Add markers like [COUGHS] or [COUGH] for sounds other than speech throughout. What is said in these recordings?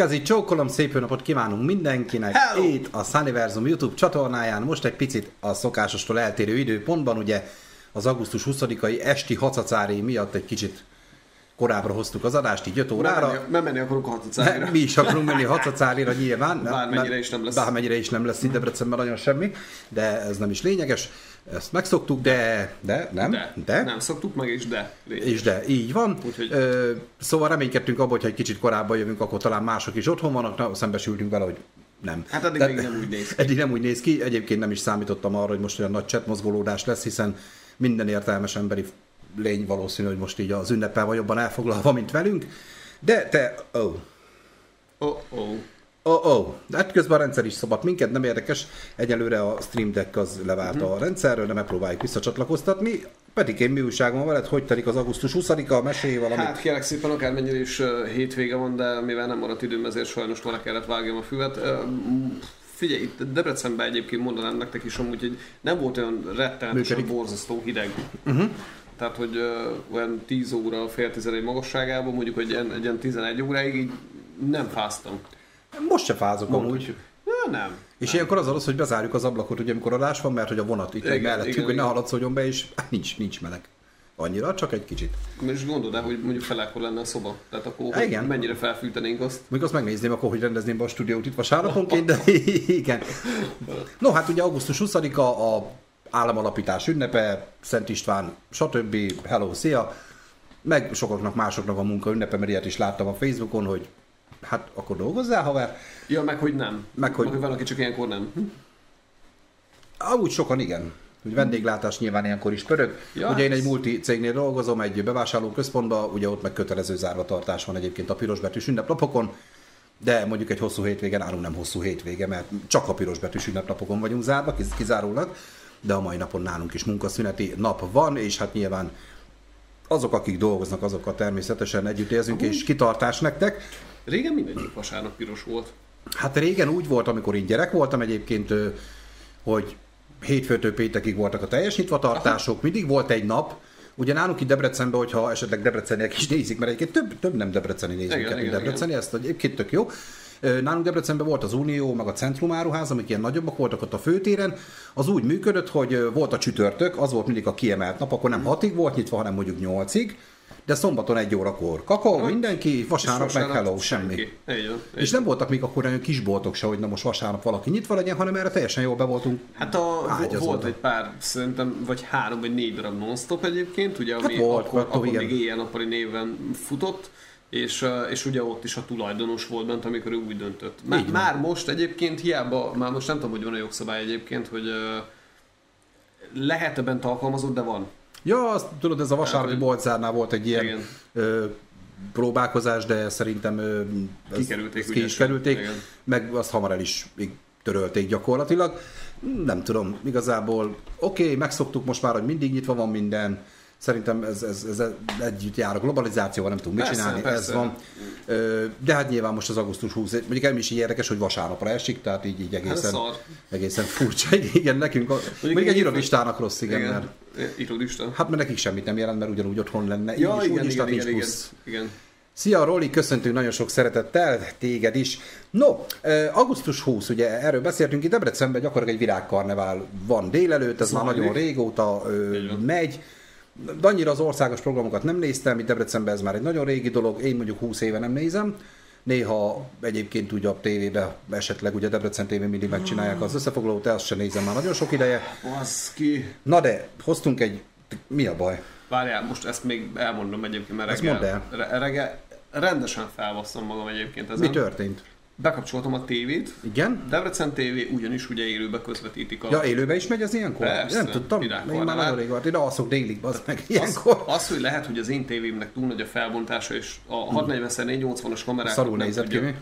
Kezi csókolom, szép jó napot kívánunk mindenkinek Hello! itt a Sunniversum YouTube csatornáján. Most egy picit a szokásostól eltérő időpontban, ugye az augusztus 20-ai esti hacacári miatt egy kicsit korábbra hoztuk az adást, így 5 órára. Menni, nem menni akarunk a hatacára. Mi is akarunk menni hatacárira nyilván. Bármennyire mert- is nem lesz. Bármennyire is nem lesz itt Debrecenben nagyon semmi, de ez nem is lényeges. Ezt megszoktuk, de, de nem, De, de Nem szoktuk meg, és de. Lényeg. és de, így van. Úgyhogy- Ö, szóval reménykedtünk abban, hogy egy kicsit korábban jövünk, akkor talán mások is otthon vannak, na, szembesültünk vele, hogy nem. Hát eddig De- még nem úgy néz ki. Eddig nem úgy néz ki, egyébként nem is számítottam arra, hogy most olyan nagy csetmozgolódás lesz, hiszen minden értelmes emberi lény valószínű, hogy most így az ünnepel van jobban elfoglalva, mint velünk. De te, oh, Oh, oh. Oh, oh. hát közben a rendszer is szabad minket, nem érdekes. Egyelőre a Stream Deck az levált Mhm. a rendszerről, de megpróbáljuk visszacsatlakoztatni. Pedig én mi újságom van veled, hogy telik az augusztus 20-a, mesélj valamit. Hát kérlek szépen, akármennyire is hétvége van, de mivel nem maradt időm, ezért sajnos vele kellett vágjam a füvet. Figyelj, itt Debrecenben egyébként mondanám nektek is amúgy, hogy nem volt olyan rettenetesen borzasztó hideg. Uh-huh. Tehát, hogy uh, olyan 10 óra, fél 11 magasságában, mondjuk, hogy egy ilyen 11 óráig így nem fáztam. Most se fázok amúgy. Ja, nem. És ilyenkor az az, hogy bezárjuk az ablakot, ugye amikor adás van, mert hogy a vonat itt Igen, mellettünk, igen, hogy ne igen. haladszódjon be, és [LAUGHS] nincs, nincs meleg. Annyira, csak egy kicsit. És gondold el, hogy mondjuk felekkor lenne a szoba. Tehát akkor hogy Igen. mennyire felfűtenénk azt. Még azt megnézném akkor, hogy rendezném be a stúdiót itt vasárnaponként, [LAUGHS] de [LAUGHS] igen. No, hát ugye augusztus 20-a a államalapítás ünnepe, Szent István, stb. Hello, szia! Meg sokaknak másoknak a munka ünnepe, mert ilyet is láttam a Facebookon, hogy hát akkor dolgozzál, haver. Ja, meg hogy nem. Meg, hogy- meg, hogy van, aki csak ilyenkor nem. Hm? Amúgy sokan igen. Úgy vendéglátás nyilván ilyenkor is pörög. Ja, ugye én egy multi cégnél dolgozom, egy bevásárlóközpontban, ugye ott meg kötelező zárvatartás van egyébként a pirosbetűs ünneplapokon, de mondjuk egy hosszú hétvége, nálunk nem hosszú hétvége, mert csak a pirosbetűs ünnepnapokon vagyunk zárva, kiz- kizárólag, de a mai napon nálunk is munkaszüneti nap van, és hát nyilván azok, akik dolgoznak, azokkal természetesen együtt érzünk, és kitartás nektek. Régen mindegyik vasárnap piros volt. Hát régen úgy volt, amikor én gyerek voltam egyébként, hogy hétfőtől péntekig voltak a teljes nyitvatartások, mindig volt egy nap, Ugye nálunk itt Debrecenben, hogyha esetleg debreceniek is nézik, mert egyébként több, több nem debreceni nézőket, Igen, igen, debreceni, ezt egyébként tök jó. Nálunk Debrecenben volt az Unió, meg a Centrum áruház, amik ilyen nagyobbak voltak ott a főtéren. Az úgy működött, hogy volt a csütörtök, az volt mindig a kiemelt nap, akkor nem hatig volt nyitva, hanem mondjuk nyolcig, de szombaton egy órakor kakao, mindenki, vasárnap, meg hello, semmi. Így van, így És nem voltak még akkor olyan kisboltok se, hogy na most vasárnap valaki nyitva legyen, hanem erre teljesen jól be voltunk. Hát a, volt egy pár, szerintem, vagy három, vagy négy darab non-stop egyébként, ugye, ami Hát volt, akkor, volt, akkor igen. még éjjel-nappali néven futott, és, és ugye ott is a tulajdonos volt bent, amikor ő úgy döntött. Már, már most egyébként hiába, már most nem tudom, hogy van a jogszabály egyébként, hogy lehet-e bent alkalmazott, de van. Ja, azt tudod, ez a vasárnapi boltzárnál volt egy ilyen Igen. ö, próbálkozás, de szerintem ö, ez- Kikerülték ezt ki is kerülték, Igen. meg azt hamar el is törölték gyakorlatilag. Nem tudom, igazából oké, okay, megszoktuk most már, hogy mindig nyitva van minden, Szerintem ez, ez, ez együtt jár a globalizációval, nem tudunk mit Persze, csinálni, persze. ez van. De hát nyilván most az augusztus 20, mondjuk nem is érdekes, hogy vasárnapra esik, tehát így, így egészen, szar. egészen furcsa. [LAUGHS] Igen, nekünk, a, mondjuk egy egy- irodistának rossz, igen, igen. mert Igen. Irodista. Hát mert nekik semmit nem jelent, mert ugyanúgy otthon lenne. Ja, így igen, is, igen, igen, igen, igen. Szia Roli, köszöntünk nagyon sok szeretettel, téged is. No, augusztus 20, ugye erről beszéltünk, itt Debrecenben gyakorlatilag egy virágkarnevál van délelőtt, ez már Zajlik. nagyon régóta ö, megy. De annyira az országos programokat nem néztem, itt Debrecenben ez már egy nagyon régi dolog, én mondjuk 20 éve nem nézem. Néha egyébként ugye a tévébe, esetleg ugye Debrecen tévén mindig megcsinálják az összefoglalót, de azt sem nézem már nagyon sok ideje. Baszki. Na de, hoztunk egy... Mi a baj? Várjál, most ezt még elmondom egyébként, mert Ezt reggel, mondd el. re- reggel rendesen felbasszom magam egyébként ezen. Mi történt? Bekapcsoltam a tévét, Igen? Debrecen TV ugyanis ugye élőbe közvetítik a... Ja, élőbe is megy ez ilyenkor? Persze, nem tudtam, én már nagyon rég volt. Én alszok délig, az meg az, ilyenkor. az, hogy lehet, hogy az én tévémnek túl nagy a felbontása, és a 640x480-as kamerák Szarul nézett ki, mi?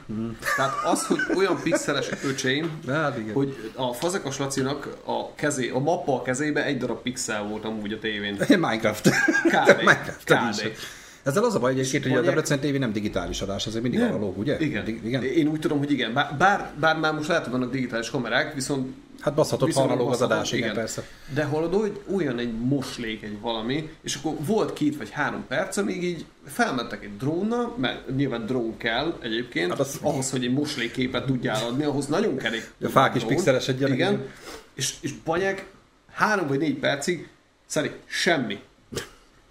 Tehát az, hogy olyan pixeles öcsém, Hát igen. hogy a Fazekas Lacinak a, kezé, a mappa a kezébe egy darab pixel volt amúgy a tévén. Minecraft. KD. [LAUGHS] Minecraft is. Ezzel az a baj egyébként, hogy a Debrecen TV nem digitális adás, azért mindig analóg, ugye? Igen. Dig- igen. Én úgy tudom, hogy igen. Bár, bár, már most lehet, hogy vannak digitális kamerák, viszont Hát baszhatott hallalóg az adás, igen, persze. De hallod, hogy olyan egy moslék, egy valami, és akkor volt két vagy három perc, amíg így felmentek egy drónnal, mert nyilván drón kell egyébként, Hát az- ahhoz, hogy egy moslékképet tudjál adni, ahhoz nagyon egy A fák is drón. pixelesedjenek, igen. Igen, és, és banyák három vagy négy percig, Szeri, semmi.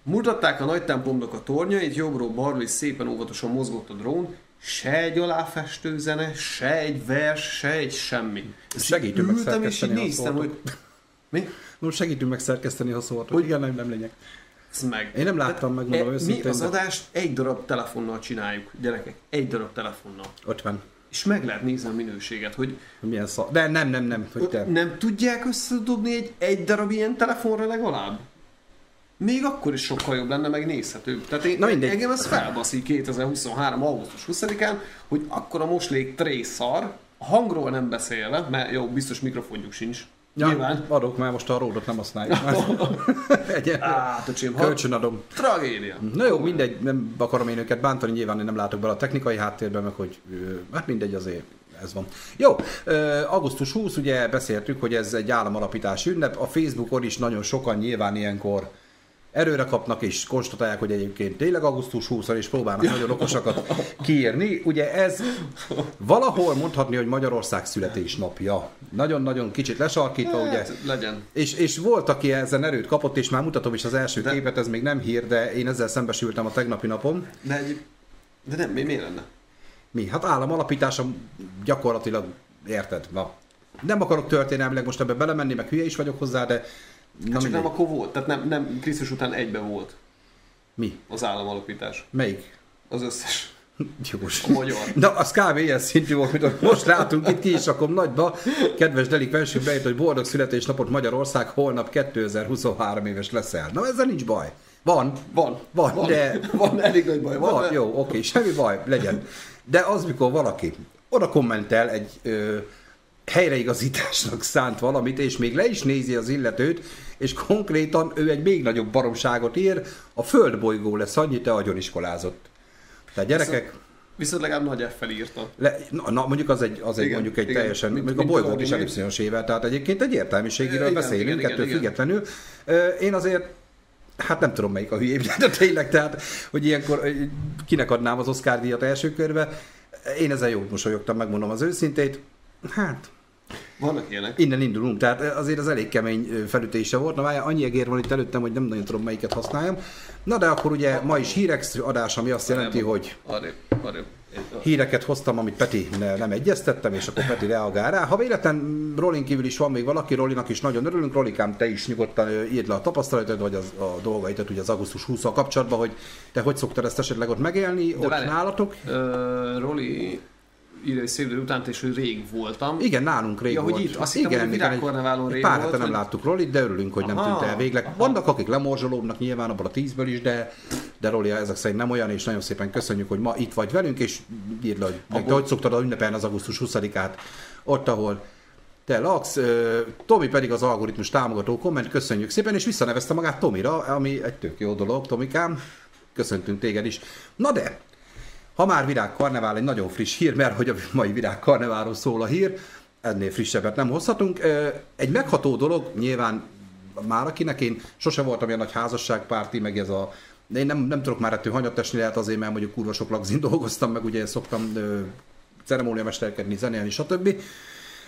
Mutatták a nagy templomnak a tornyait, jobbról balról is szépen óvatosan mozgott a drón, se egy aláfestő zene, se egy vers, se egy semmi. Segítünk ültem és így néztem, hogy mi? Most segítünk megszerkeszteni, ha szóltok. Hogy? Igen, nem, nem lényeg. Ez meg. Én nem láttam, megmondom e, őszintén, Mi az de- adást egy darab telefonnal csináljuk, gyerekek. Egy darab telefonnal. 50. És meg lehet nézni a minőséget, hogy Milyen szar. De nem, nem, nem. Hogy te. nem tudják összedobni egy, egy darab ilyen telefonra legalább? Még akkor is sokkal jobb lenne, meg nézhetőbb. Tehát én, Na mindegy. engem ez felbaszik 2023. augusztus 20-án, hogy akkor a moslék trészar, a hangról nem beszélve, mert jó, biztos mikrofonjuk sincs. Ja, Nyilván. adok már most a ródot, nem használjuk. [LAUGHS] Á, öcsém, Kölcsön adom. tragédia. Na jó, mindegy, nem akarom én őket bántani, nyilván én nem látok bele a technikai háttérbe, meg hogy hát mindegy azért ez van. Jó, augusztus 20, ugye beszéltük, hogy ez egy államalapítási ünnep, a Facebookon is nagyon sokan nyilván ilyenkor erőre kapnak és konstatálják, hogy egyébként tényleg augusztus 20 és próbálnak nagyon okosakat kiírni. Ugye ez valahol mondhatni, hogy Magyarország születésnapja. Nagyon-nagyon kicsit lesarkítva, ugye Hát, legyen. és, és volt, aki ezen erőt kapott, és már mutatom is az első De- képet, ez még nem hír, de én ezzel szembesültem a tegnapi napon. De, egy, de nem, mi, miért lenne? Mi? Hát állam alapítása gyakorlatilag, érted? Na. Nem akarok történelmileg most ebbe belemenni, meg hülye is vagyok hozzá, de na Csak nem akkor volt, tehát nem, nem Krisztus után egybe volt Mi? az államalapítás. Melyik? Az összes. [LAUGHS] Jogos. A magyar. Na, az kb. ilyen szintű volt, mint most látunk itt ki is rakom nagyba. Kedves delikvensünk beírt, hogy boldog születésnapot Magyarország, holnap 2023 éves leszel. Na, ezzel nincs baj. Van. Van. Van, van, de- [LAUGHS] Van, elég nagy baj. Van, Van, de- jó, oké, semmi baj, legyen. De az, mikor valaki oda kommentel egy ö, helyreigazításnak szánt valamit, és még le is nézi az illetőt, és konkrétan ő egy még nagyobb baromságot ír, a földbolygó lesz annyi, te agyoniskolázott. Tehát gyerekek, Viszont legalább nagy F-fel írta. le, na, na, mondjuk az egy, az egy Igen, mondjuk egy igen. teljesen, Mint- mondjuk a mint bolygót is ellipsziosével, tehát egyébként egy értelmiségiről Igen, beszélünk, igen, igen. függetlenül. Én azért Hát nem tudom melyik a hülyébb, de tényleg, tehát, hogy ilyenkor kinek adnám az Oscar díjat első körbe. Én ezen jót mosolyogtam, megmondom az őszintét. Hát, Vannak ilyenek. innen indulunk, tehát azért az elég kemény felütése volt. Na várjál, annyi egér van itt előttem, hogy nem nagyon tudom melyiket használjam. Na de akkor ugye ma is hírek adás, ami azt jelenti, hogy Arrébb, arrébb. híreket hoztam, amit Peti ne- nem egyeztettem, és akkor Peti reagál rá. Ha véletlen Rolin kívül is van még valaki, Rolinak is nagyon örülünk. Rolikám, te is nyugodtan írd le a tapasztalatod, vagy az, a dolgaidat ugye az augusztus 20 kapcsolatban, hogy te hogy szoktad ezt esetleg ott megélni, ott várj. nálatok? Ö, Roli egy szép idő után, és hogy rég voltam. Igen, nálunk rég Ja, hogy volt. itt, azt hittem, hogy igen, Virágkarneválon egy rég pár volt, hete nem hogy- láttuk Rolit, de örülünk, hogy nem Aha, tűnt el végleg. aha. Vannak, akik lemorzsolódnak nyilván abban a tízből is, de, de Roli ezek szerint nem olyan, és nagyon szépen köszönjük, hogy ma itt vagy velünk, és írd le, hogy meg te hogy szoktad ünnepelni az augusztus 20-át, ott, ahol te laksz. Tomi pedig az algoritmus támogató komment, köszönjük szépen, és visszanevezte magát Tomira, ami egy tök jó dolog, Tomikám. Köszöntünk téged is. Na de, ha már virágkarnevál, egy nagyon friss hír, mert hogy a mai virágkarneválról szól a hír, ennél frissebbet nem hozhatunk. Egy megható dolog, nyilván már akinek én sose voltam ilyen nagy házasságpárti, meg ez a én nem, nem tudok már ettől hanyat esni, lehet azért, mert mondjuk kurva sok lagzin dolgoztam, meg ugye szoktam ö, ceremóniamesterkedni, zenélni, stb.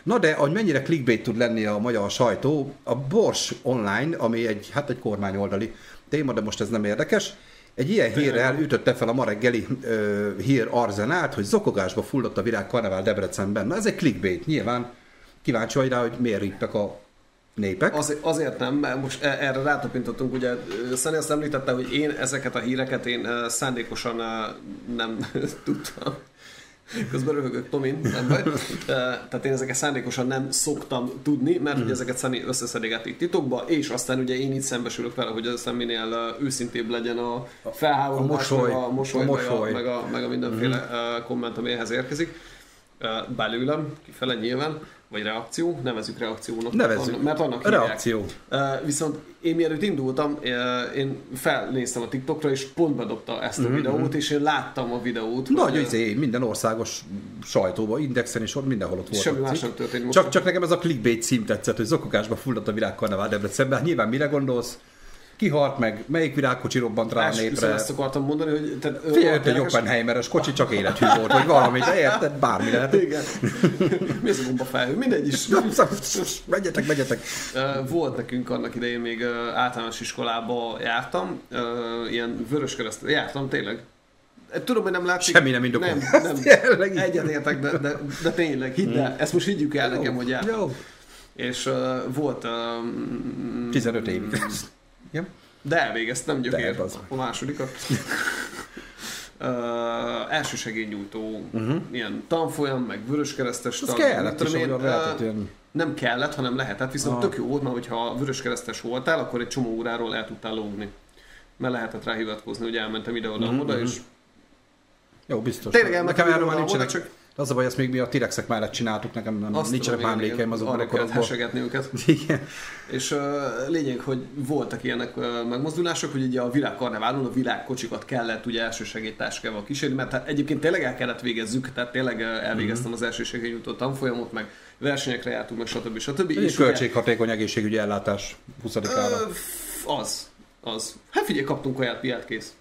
Na de, hogy mennyire clickbait tud lenni a magyar sajtó, a Bors Online, ami egy, hát egy kormányoldali téma, de most ez nem érdekes, egy ilyen hírrel ütötte fel a ma reggeli ö, hír arzenát, hogy zokogásba fulladt a virág karnevál Debrecenben. Na ez egy clickbait, nyilván kíváncsi vagy rá, hogy miért rittek a népek. Azért, azért nem, mert most e- erre rátapintottunk, ugye Szani azt említette, hogy én ezeket a híreket én szándékosan nem [LAUGHS] tudtam. Közben röhögök Tomin, nem baj. Eh, Tehát én ezeket szándékosan nem szoktam tudni, mert hogy ezeket Szani összeszedeget itt titokba, és aztán ugye én itt szembesülök vele, hogy aztán minél őszintébb legyen a felháborodás, A mosoly. a mosoly, A meg, a, mosoly. Meg, a, meg a mindenféle mm. komment, ami ehhez érkezik. Belőlem, kifele nyilván, vagy reakció, nevezük reakciónak. Nevezzük. Mert annak hívják. Reakció. Uh, viszont én mielőtt indultam, uh, én felnéztem a TikTokra, és pont bedobta ezt a videót, és én láttam a videót. Nagy hogy, izé, minden országos sajtóban, indexen és ott mindenhol ott volt. Semmi más nem történt most. Csak, csak nekem ez a clickbait cím tetszett, hogy zokogásba fulladt a virágkarnevál Debrecenben. Hát nyilván mire gondolsz? Kihalt meg, melyik virágkocsi robbant rá a Más, viszont népre? ezt akartam mondani, hogy... Tehát, ö, Figyelj, egy Oppenheimeres kocsi csak élethű volt, vagy valami, de érted, bármi lehet. Igen. Mi az a gomba felhő? Mindegy is. Megyetek, megyetek. Volt nekünk annak idején még általános iskolába jártam, ilyen vöröskereszt, jártam tényleg. Tudom, hogy nem látszik. Semmi nem indokol. Nem, nem. Egyetértek, de, de, de tényleg, hidd el. Ezt most higgyük el nekem, hogy jártam. Jó. És uh, volt... Uh, 15 évig. Ja. De elvégeztem gyökér De, az. a másodikat. [LAUGHS] Uh, elsősegélynyújtó uh-huh. ilyen tanfolyam, meg vöröskeresztes tag, kellett tudom is, én, lehetett ilyen. Nem kellett, hanem lehetett, viszont Ah. tök jó volt, mert hogyha vöröskeresztes voltál, akkor egy csomó óráról el tudtál lógni. Mert lehetett rá hivatkozni, hogy elmentem ide-oda, Mhm, oda, mhm. és Jó, biztos. Tényleg elmentem Nekem erről már nincsenek. oda, Az a baj, ezt még mi a Tirexek mellett csináltuk, nekem nem, azt nincsenek igen, emlékeim igen, azokban a arra kellett hesegetni őket. [LAUGHS] Igen. És uh, lényeg, hogy voltak ilyenek uh, megmozdulások, hogy ugye a világkarneválon a világkocsikat kellett ugye elsősegélytáskával kísérni, mert hát egyébként tényleg el kellett végezzük, tehát tényleg uh, elvégeztem Mhm. az elsősegélynyújtó tanfolyamot, meg versenyekre jártunk, meg stb. stb. Egy És ugye- költséghatékony egészségügyi ellátás 20 ára. Az, az. Hát figyelj, kaptunk kaját, piát, kész.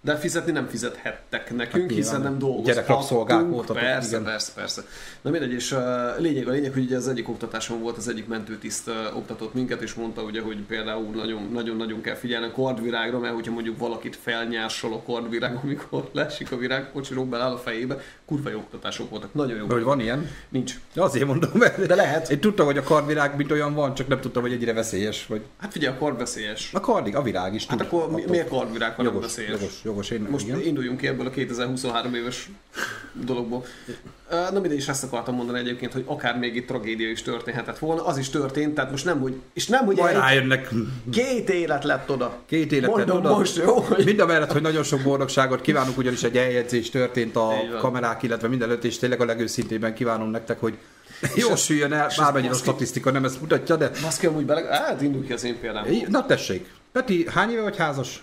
De fizetni nem fizethettek nekünk, Hát hiszen nem. Gyerekrabszolgák voltatok, Persze, igen. persze, persze. Na mindegy, és uh, lényeg a lényeg, hogy ugye az egyik oktatáson volt, az egyik mentőtiszt uh, oktatott minket, és mondta ugye, hogy például nagyon- nagyon-nagyon kell figyelni a kordvirágra, mert hogyha mondjuk valakit felnyársol a kordvirág, [LAUGHS] amikor lesik a virág, kocsiról beláll a fejébe, kurva jó oktatások voltak, nagyon jó. De hogy van ilyen? Nincs. De azért mondom, mert De lehet. Én tudtam, hogy a kardvirág mint olyan van, csak nem tudtam, hogy ennyire veszélyes. Vagy... Hát figyelj, a kord veszélyes. A kardig, a virág is Hát tud. akkor attól. miért nem jogos, veszélyes? jogos, jogos, én Most igen. induljunk ki ebből a 2023 éves dologból. Na mindegy, is ezt akartam mondani egyébként, hogy akár még itt tragédia is történhetett volna, az is történt, tehát most nem, hogy, és nem, hogy Majd rájönnek két élet lett oda. két életet Mondom oda. most, jó? Hogy... Mind a mellett, hogy nagyon sok boldogságot kívánunk, ugyanis egy eljegyzés történt a kamerák, illetve mindenütt, és tényleg a legőszintében kívánom nektek, hogy jó süljön el, bármennyire a statisztika nem ezt mutatja, de... Baszki, amúgy bele... Hát indulj ki az én példám. Na tessék, Peti, hány éve vagy házas?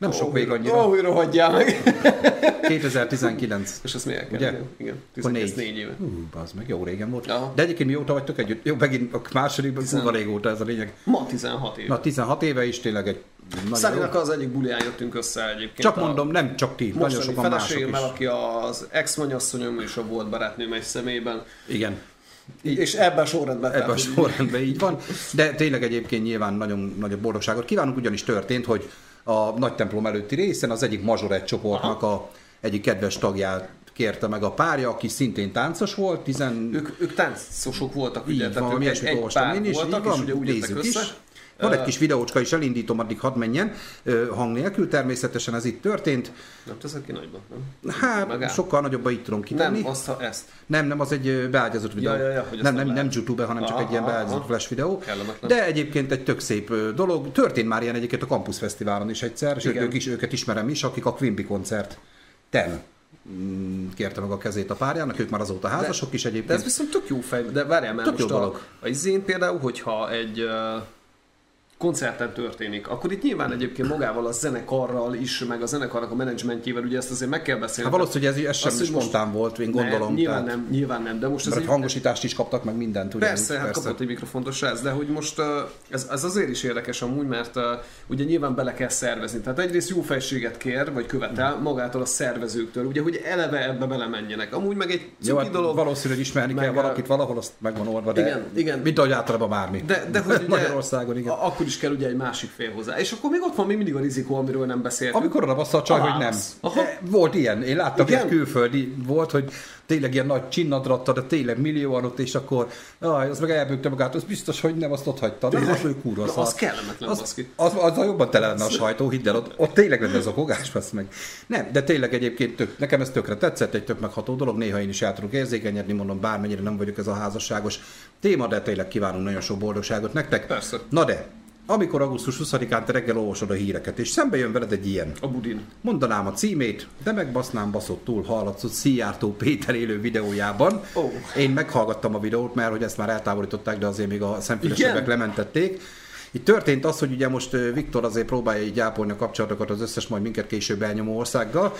Nem sok még annyira. Ó, hogy rohadjál meg. [LAUGHS] 2019. És ezt miért kell? Ugye? Igen, igen. Akkor 19 négy. négy éve. Hú, az meg jó régen volt. Ja. De egyébként mióta vagytok együtt? Jó, megint a másodikban Tizen- kurva régóta ez a lényeg. Ma 16 éve. Na, 16 éve is tényleg egy nagyon Szerintem jó. az egyik bulián jöttünk össze egyébként. Csak a- mondom, nem csak ti, nagyon mostani sokan mások is. aki az ex-mennyasszonyom és a volt barátnőm egy szemében. Igen. És ebben a sorrendben. Ebben a sorrendben így van. De tényleg egyébként nyilván nagyon nagyobb boldogságot kívánunk, ugyanis történt, hogy a nagy templom előtti részen az egyik mazsorett csoportnak a egyik kedves tagját kérte meg a párja, aki szintén táncos volt, tizen... Ők, ők táncosok voltak, ugye? Így van, egy, egy pár én is, voltak, van, és ugye úgy nézzük össze. is. Van egy kis videócska is, elindítom, addig hadd menjen, hang nélkül, természetesen ez itt történt. Nem teszek ki nagyban, nem? Hát Megáll. sokkal nagyobba itt tudom kitenni. Nem, azt, ha ezt. Nem, nem, az egy beágyazott videó. Ja, ja, ja, hogy nem, nem nem. YouTube, hanem csak Aha, egy ilyen beágyazott aha. flash videó. De egyébként egy tök szép dolog. Történt már ilyen egyébként a Campus Fesztiválon is egyszer, sőt, ők is, őket ismerem is, akik a Quimby koncert ten kérte meg a kezét a párjának, ők már azóta házasok is De ez egyébként. viszont tök jó fej, de várjál, mert Tök most jó a, a izén például, hogyha egy uh, koncerten történik, akkor itt nyilván egyébként magával a zenekarral is, meg a zenekarnak a menedzsmentjével, ugye ezt azért meg kell beszélni. Hát valószínűleg ez, ez sem Azt, spontán volt, én gondolom. nem, nyilván tehát, nem, nyilván nem, de most ez egy, hangosítást is kaptak, meg mindent. Ugye, Persze, hát kapott egy mikrofontos srác, de hogy most ez, ez azért is érdekes amúgy, mert ugye nyilván bele kell szervezni. Tehát egyrészt jó fejséget kér, vagy követel magától a szervezőktől, ugye, hogy eleve ebbe belemenjenek. Amúgy meg egy Jó, hát dolog. valószínűleg ismerni meg kell valakit valahol, azt meg van orva, de Igen, igen. mint ahogy általában bármi. De, de hogy [LAUGHS] Magyarországon, igen. akkor is kell ugye egy másik fél hozzá. És akkor még ott van még mindig a rizikó, amiről nem beszéltünk. Amikor bassza a csaj, A hogy nem. Aha. Volt ilyen, én láttam, egy külföldi volt, hogy tényleg ilyen nagy csinnadratta, de tényleg millióan ott, és akkor aj, az meg elbőgte magát, az biztos, hogy nem, azt ott hagyta. Nem, az ő Na, szar. az kellemetlen, az, baszki. az, az, az, jobban tele lenne a sajtó, hidd el, ott, ott tényleg lenne ez a fogás, basz meg. Nem, de tényleg egyébként tök, nekem ez tökre tetszett, egy tök megható dolog, néha én is el tudok érzékenyedni, mondom, bármennyire nem vagyok ez a házasságos téma, de tényleg kívánunk nagyon sok boldogságot nektek. Persze. Na de, amikor augusztus 20-án te reggel olvasod a híreket, és szembe jön veled egy ilyen. A budin. Mondanám a címét, de megbasznám baszott túl hallatszott Szijjártó Péter élő videójában. Ó. Én meghallgattam a videót, mert hogy ezt már eltávolították, de azért még a szemfülesebbek lementették. Itt történt az, hogy ugye most Viktor azért próbálja így ápolni a kapcsolatokat az összes majd minket később elnyomó országgal.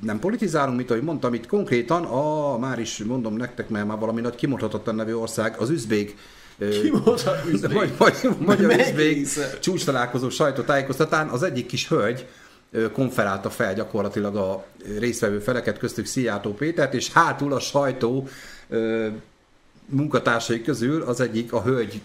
Nem politizálunk, mint ahogy mondtam, itt konkrétan a, már is mondom nektek, mert már valami nagy kimondhatatlan nevű ország, az üzbég ö, Ki volt az üzbég? vagy, vagy, magyar része? csúcs találkozó sajtótájékoztatán az egyik kis hölgy konferálta fel gyakorlatilag a résztvevő feleket, köztük Szijjártó Pétert, és hátul a sajtó munkatársai közül az egyik a hölgy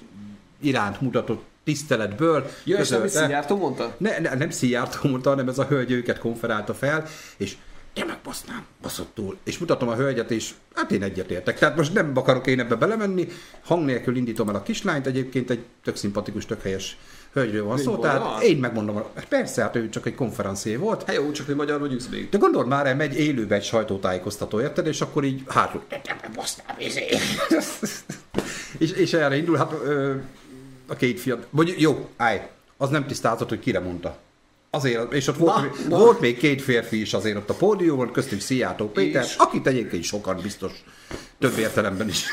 iránt mutatott tiszteletből. Ja, és nem Szijjártó mondta? ne, ne, nem Szijjártó mondta, hanem ez a hölgy őket konferálta fel, és te megbasznám, baszott túl. És mutatom a hölgyet, és hát én egyetértek. Tehát most nem akarok én ebbe belemenni, hang nélkül indítom el a kislányt, egyébként egy tök szimpatikus, tök helyes hölgyről van szó, tehát én megmondom, hát persze, hát ő csak egy konferencié volt, Hát jó, csak hogy magyar vagy üzbég. de gondold már, megy élőbe egy sajtótájékoztató, érted? És akkor így hátul. "Te- te megbasznám, izé." [LAUGHS] és, és erre indul, hát ö, a két fiam. Vagy jó, állj, az nem tisztázott, hogy kire mondta. Azért, és ott volt, Na, még, na. volt még két férfi is azért ott a pódiumon, köztük Szijjártó Péter, És? akit egyébként sokan biztos több értelemben is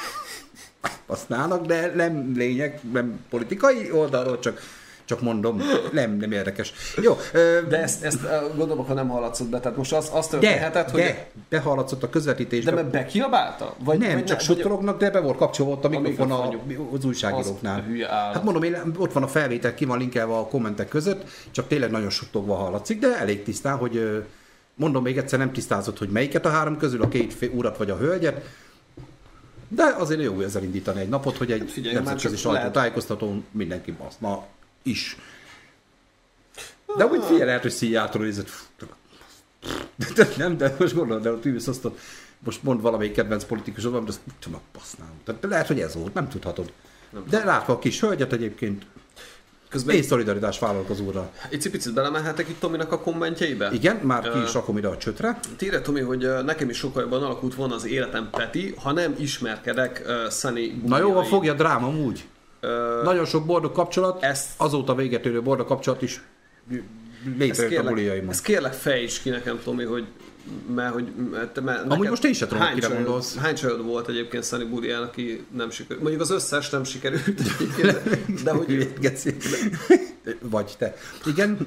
[LAUGHS] használnak, de nem lényeg, nem politikai oldalról, csak, csak mondom, nem, nem érdekes. Jó, ö, De ezt, ezt gondolom, ha nem hallatszott be. Tehát most az, azt de, történhetett, hogy... de, de hallatszott a De közvetítésben. mert bekiabálta? Vagy, nem, vagy csak vagy- suttognak, de be volt kapcsolva ott a mikrofon a, mikrofon. az újságíróknál. Az. Hát mondom, én, ott van a felvétel, ki van linkelve a kommentek között, csak tényleg nagyon suttogva hallatszik, de elég tisztán, hogy mondom még egyszer, nem tisztázott, hogy melyiket a három közül, a két urat vagy a hölgyet, de azért jó ezzel indítani egy napot, hogy egy figyelj, már nemzetközi sajtótájékoztatón mindenki baszna is. De úgy figyelj, lehet, hogy Szijjártól nézett. De, de, nem, de most gondolod, de ott ülsz azt, most mond valamelyik kedvenc politikusod, valamit, azt tudom, basznám. De lehet, hogy ez volt, nem tudhatod. De látva a kis hölgyet egyébként, Közben én szolidaritás vállalok az úrral. egy picit belemehetek itt Tominak a kommentjeibe? Igen, már ki is rakom ide a csötre. Tére, Tomi, hogy nekem is sokkal jobban alakult volna az életem Peti, ha nem ismerkedek uh, Sunny Na jó, buliai. fogja dráma úgy. Ö, Nagyon sok boldog kapcsolat, Ezt- azóta véget érő boldog kapcsolat is létrejött a buliaimon. ezt kérlek fejtsd ki nekem, Tomi, hogy mert hogy mert, mert Amúgy most én sem tudom, hány kire csajod- gondolsz. Hány csajod volt egyébként Sunny Bulián, aki nem sikerült? Mondjuk az összes nem sikerült egyébként, de hogy. [LAUGHS] Vagy te. Igen,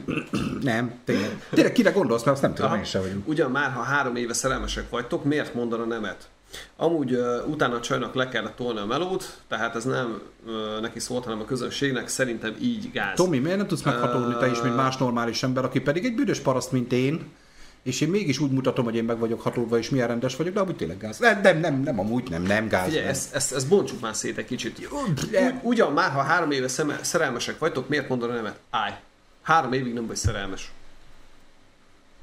nem, tényleg. Tényleg kire gondolsz, mert azt nem tudom, Aha. én sem vagyok. Ugyan már, ha három éve szerelmesek vagytok, miért mondana nemet? Amúgy uh, utána a csajnak le kellett tolni a melót, tehát ez nem uh, neki szólt, hanem a közönségnek szerintem így gáz. Tomi, miért nem tudsz meghatódni te is, mint más normális ember, aki pedig egy büdös paraszt, mint én, és én mégis úgy mutatom, hogy én meg vagyok hatódva, és milyen rendes vagyok, de amúgy tényleg gáz. Nem, nem, nem, nem amúgy nem, nem gáz. Figyelj, ezt, ezt, ezt bontsuk már szét egy kicsit. ugyan már, ha három éve szeme, szerelmesek vagytok, miért mondana nemet? Állj. Három évig nem vagy szerelmes.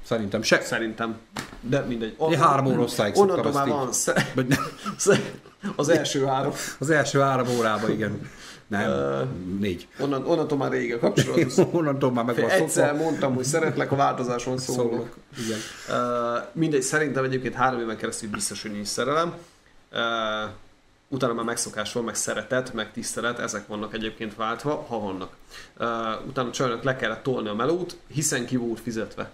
Szerintem se. Szerintem. De mindegy. Én három óra már ezt így. van sze- sze- [LAUGHS] az első három. Az első három órában, igen. Nem, négy. Onnan, onnantól már rég a kapcsolat. [LAUGHS] Onnantól már meg van Egyszer mondtam, hogy szeretlek, a változáson szólok. Szólok. Igen. Uh, mindegy, szerintem egyébként három éven keresztül biztos, hogy nincs szerelem. Uh, utána már megszokás van, meg szeretet, meg tisztelet, ezek vannak egyébként váltva, ha vannak. Uh, utána csajnak le kellett tolni a melót, hiszen ki volt fizetve.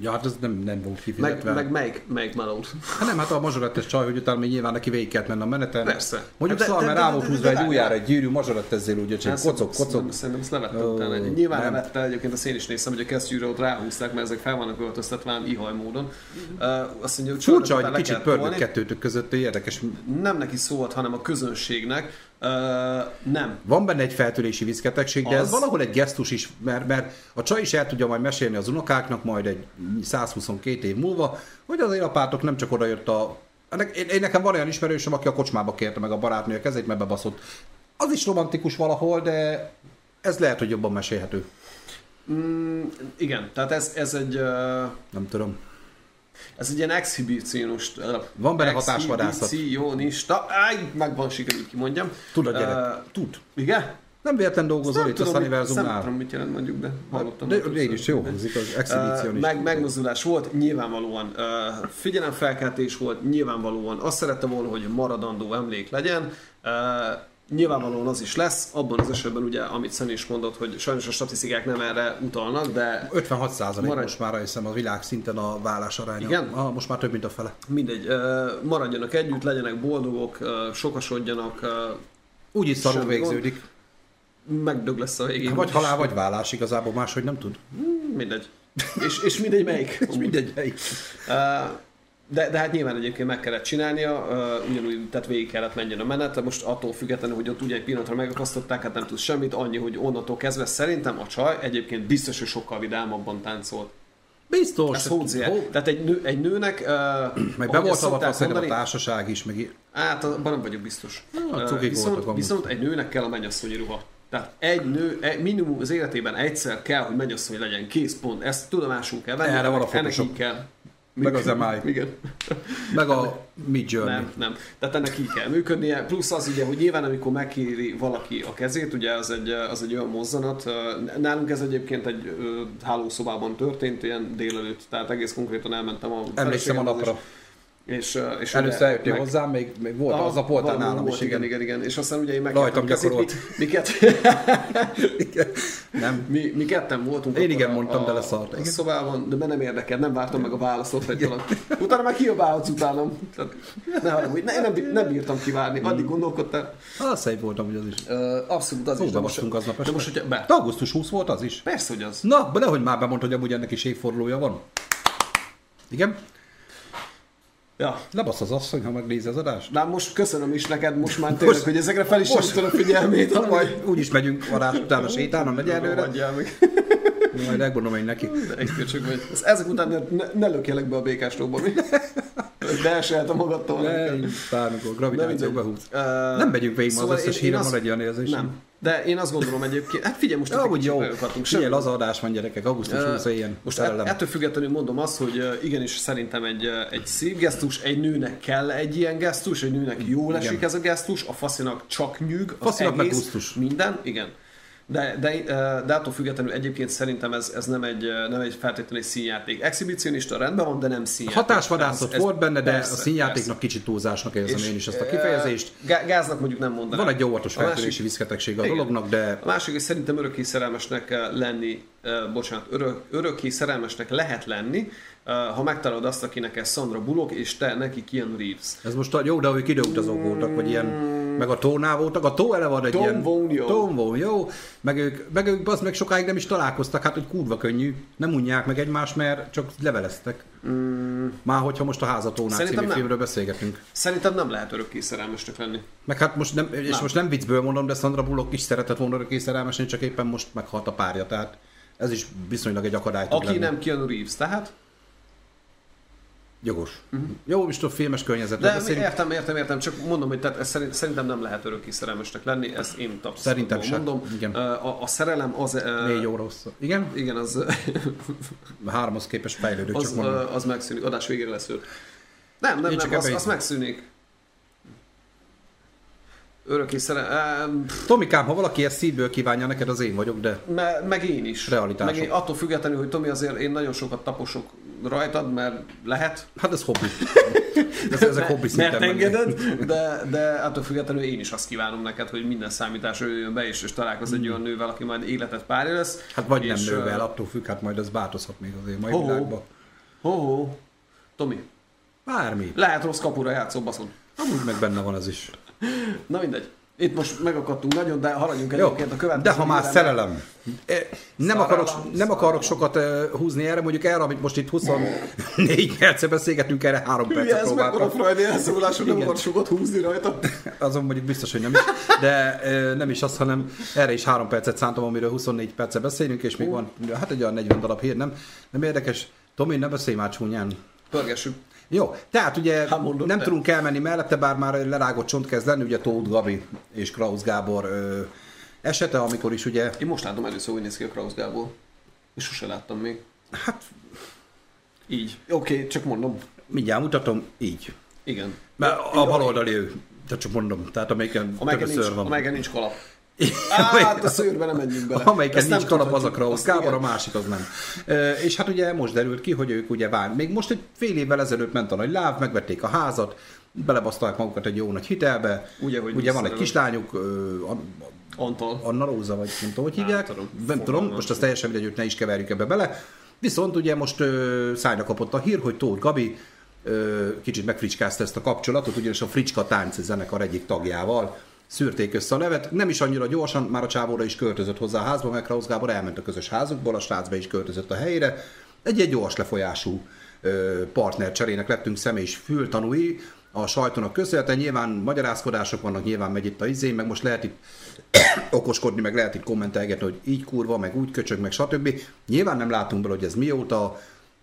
Ja, hát ez nem, nem volt Meg, kifizetve. meg melyik, melyik melót? Hát nem, hát a mazsorettes csaj, hogy utána még nyilván neki végig kellett menni a meneten. Persze. Mondjuk szóval, de- mert rá volt húzva egy ujjára egy gyűrű, mazsorettezél úgy, hogy Ezt kocog, szerintem- kocog. Szerintem ezt levette utána. Nyilván levette egyébként, azt én is néztem, hogy a kesztyűre ott ráhúzták, mert ezek fel vannak öltöztetve ihaj módon. Azt mondja, hogy Furcsa, hogy kicsit pörgött kettőtök között, érdekes. Nem neki szólt, hanem a közönségnek. Uh, nem. Van benne egy feltörési viszketegség, de ez Az. valahol egy gesztus is, mert, mert a csaj is el tudja majd mesélni az unokáknak majd egy 122 év múlva, hogy azért apátok nem csak odajött a... Én, én nekem van olyan ismerősöm, aki a kocsmába kérte meg a barátnő a kezét, mert bebaszott. Az is romantikus valahol, de ez lehet, hogy jobban mesélhető. Mm, igen, tehát ez, ez egy... Uh, Nem tudom. Ez egy ilyen exhibicionist... Uh, Van benne hatásvadászat. Exhibicionista... Áj, megvan, sikerült kimondjam. Tud a gyerek. Uh, Tud. igen? Nem véletlen dolgozol Nem itt a tudom, nem Sunniversumnál. tudom, mit jelent mondjuk, de hallottam. De többször. én is jó hangzik az Uh, exhibicionist. meg, megmozdulás volt, nyilvánvalóan uh, figyelemfelkeltés volt, nyilvánvalóan azt szerette volna, hogy maradandó emlék legyen. Uh, Nyilvánvalóan az is lesz, abban az esetben ugye, amit Szeni is mondott, hogy sajnos a statisztikák nem erre utalnak, de 56 százalék Maradj- most már hiszem a világ szinten a vállás aránya. Igen? Ah, most már több, mint a fele. mindegy, maradjanak együtt, legyenek boldogok, sokasodjanak, ö, Úgy is szarul gond. végződik. megdög lesz a végén. Vagy halál, vagy vállás, igazából máshogy nem tud. Mindegy. És, és mindegy melyik. [LAUGHS] És mindegy. melyik. Ö, De, de hát nyilván egyébként meg kellett csinálnia, ö, ugyanúgy, tehát végig kellett menjen a menet, de most attól függetlenül, hogy ott ugye egy pillanatra megakasztották, hát nem tudsz semmit, annyi, hogy onnantól kezdve szerintem a csaj egyébként biztos, hogy sokkal vidámabban táncolt. Biztos. Ez. Ho- Tehát egy, nő, egy nőnek, uh, Meg be volt a társaság is, meg Hát, abban nem vagyok biztos. Cukik voltak viszont, viszont egy nőnek kell a mennyasszonyi ruha. Tehát egy nő, egy, minimum az életében egyszer kell, hogy mennyasszony legyen, kész pont. Ezt tudomásul kell venni. Erre van a ennek- ennek Photoshop. így kell. Meg az MI. [LAUGHS] Igen. meg a Mid Journey. Nem, nem. Tehát ennek így kell működnie. Plusz az ugye, hogy nyilván amikor megkéri valaki a kezét, ugye az egy, az egy olyan mozzanat. Nálunk ez egyébként egy hálószobában történt, ilyen délelőtt, tehát egész konkrétan elmentem a Emlékszem a napra. És, ö, és Először eljöttél meg- hozzám, még, még volt, Aha, az a valami nálam volt, is, igen. igen, igen, És aztán ugye én meg Rajtam mi, miket, [LAUGHS] Igen. Nem. mi, mi ketten voltunk. Én igen a, mondtam, a, de leszart, A szobában, de be nem érdekel, nem vártam meg a válaszot, hogy talán. Utána meg kiabálhatsz utánam. Tehát, ne haragudj, ne, én nem, nem bírtam kivárni, addig gondolkodtál. Ah, szép voltam, hogy az is. Abszolút az is. Szóba de most- aznap De most, hogyha be. De augusztus 20 volt az is. Persze, hogy az. Na, de nehogy már bemondta, hogy amúgy ennek is évfordulója van. Igen? Ja. Lebasz az asszony, ha megnézi az adást. Na most köszönöm is neked most már tényleg, hogy ezekre fel is most- most, a figyelmét. Na, majd úgyis megyünk adás után a sétán, a negyelőre. Rohadjál meg. Majd megmondom én neki. Egyszer vagy. Ez- Ezek után ne, ne, ne lökjelek be a békástóba, mi? Beeseltem magadtól. Ne, bármikor gravitáció behúz. Uh, Nem megyünk végig, szóval az összes én- híre én van egy olyan érzés. Nem. De én azt gondolom egyébként, hát figyelj, most kicsit jó. megakadtunk. Figyelj, az adás van gyerekek, augusztus 20 éjjel. most szerelem. ett- ettől függetlenül mondom azt, hogy igenis szerintem egy, egy szép gesztus, egy nőnek kell egy ilyen gesztus, egy nőnek jól esik ez a gesztus, a faszinak csak nyűg, az Faszinak meg egész, gusztus. Minden, igen. De, de, de attól függetlenül egyébként szerintem ez, ez nem, egy, nem egy feltétlenül egy színjáték. Exhibicionista rendben van, de nem színjáték. Hatásvadászat Ez- volt benne, de persze, a színjátéknak persze. kicsit túlzásnak érzem És, én is ezt a kifejezést. gá- Gáznak mondjuk nem mondanám. Van egy óvatos feltörési viszketegsége a Igen. dolognak, de A másik, hogy szerintem örökké szerelmesnek lenni, bocsánat, örök, örökké szerelmesnek lehet lenni, ha megtalálod azt, akinek ez Sandra Bullock, és te neki Keanu Reeves. ez most a, jó, de ők időutazók voltak, vagy ilyen, meg a tónál voltak, a tó ele van egy Tom ilyen... Von jó. Tom Von jó, meg ők, meg ők az meg sokáig nem is találkoztak, hát hogy kurva könnyű, nem unják meg egymást, mert csak leveleztek. Mm. Már hogyha most a házatónál Szerintem című nem. filmről beszélgetünk. Szerintem nem lehet örökké szerelmesnek lenni. Meg hát most nem, és Nem. most nem viccből mondom, de Sandra Bullock is szeretett volna örökké szerelmesni, csak éppen most meghalt a párja, tehát ez is viszonylag egy akadály Aki lenni. nem Keanu Reeves, tehát? Jogos. Uh-huh. Jó, most a filmes környezetről De mi- beszélünk. értem, értem, értem, csak mondom, hogy tehát ez szerint, szerintem nem lehet örökké szerelmesnek lenni, ezt én Szerintem sem. mondom. Igen. A, a szerelem az... Négy óra hossza. Igen? Igen, az, [LAUGHS] háromhoz képest fejlődő, az, csak mondom. az megszűnik, adás végére lesz ő. Nem, nem, Én nem, csak az, az megszűnik. Örökké szerelem... Tomikám, ha valaki ezt szívből kívánja, neked az én vagyok, de Me, meg én is. Realitások. Meg én, attól függetlenül, hogy Tomi azért én nagyon sokat taposok rajtad, mert lehet. hát ez hobbi. [LAUGHS] Ez, ezek hobbi mert engeded, de, de attól függetlenül én is azt kívánom neked, hogy minden számításra jöjjön be, és, és találkozz egy olyan nővel, aki majd életet párja lesz. Hát vagy nem és, nővel, ö, attól függ, hát majd ez változhat még azért mai Ho-ho. világban. Ho-ho. Tomi, Bármi. lehet rossz kapura játszó baszon. Amúgy meg benne van az is. Na mindegy. Itt most megakadtunk nagyon, de haladjunk egyébként a következő. de ha már hírre, szerelem. Eh, Nem akarok, nem akarok sokat eh, húzni erre, mondjuk erre, amit most itt 24 [LAUGHS] perce beszélgetünk, erre 3 Hülye, percet ez mekkora próbáltam. Freudi elszólás, hogy nem Igen. akar sokat húzni rajta. Azon mondjuk biztos, hogy nem is. De eh, nem is az, hanem erre is 3 percet szántam, amiről 24 perce beszélünk, és még van, hát egy olyan 40 darab hír, nem? Nem érdekes. Tomi, ne beszélj már csúnyán. Pörgessük. Jó, tehát ugye mondod nem te. tudunk elmenni mellette, bár már lerágott csont kezd lenni, ugye Tóth Gabi és Krausz Gábor ö, esete, amikor is ugye, Én most látom először, hogy néz ki a Krausz Gábor. És sose láttam még. hát Így. Oké, okay, csak mondom. mindjárt mutatom, így. Igen. Mert a baloldali ő, tehát csak mondom, tehát amelyiken Amelyiken több nincs, van. amelyiken nincs kalap. Hát a szőrbe nem menjünk bele. Amelyiken nem nincs kalap, az a. Krausz Gábor, a másik az nem. És hát ugye most derült ki, hogy ők ugye vár. Még most egy fél évvel ezelőtt ment a nagy láv, megvették a házat, belebasztalják magukat egy jó nagy hitelbe. Ugye, hogy Ugye van egy kislányuk, ö, An- Antal. Anna Róza, vagy nem tudom, hogy hívják. tudom. Nem tudom, most azt teljesen mindegy, hogy ne is keverjük ebbe bele. Viszont ugye most ö, szájra kapott a hír, hogy Tóth Gabi ö, kicsit megfricskázta ezt a kapcsolatot, ugyanis a Fricska tánc zenekar egyik tagjával szűrték össze a nevet. Nem is annyira gyorsan, már a csávóra is költözött hozzá a házba, meg Krausz Gábor elment a közös házukból, a srác be is költözött a helyére. Egy, egy gyors lefolyású ö, partner cserének lettünk személy és fültanúi a sajtónak köszönhetően. Nyilván magyarázkodások vannak, nyilván megy itt a izé, meg most lehet itt [COUGHS] okoskodni, meg lehet itt kommentelgetni, hogy így kurva, meg úgy köcsög, meg stb. Nyilván nem látunk bele, hogy ez mióta,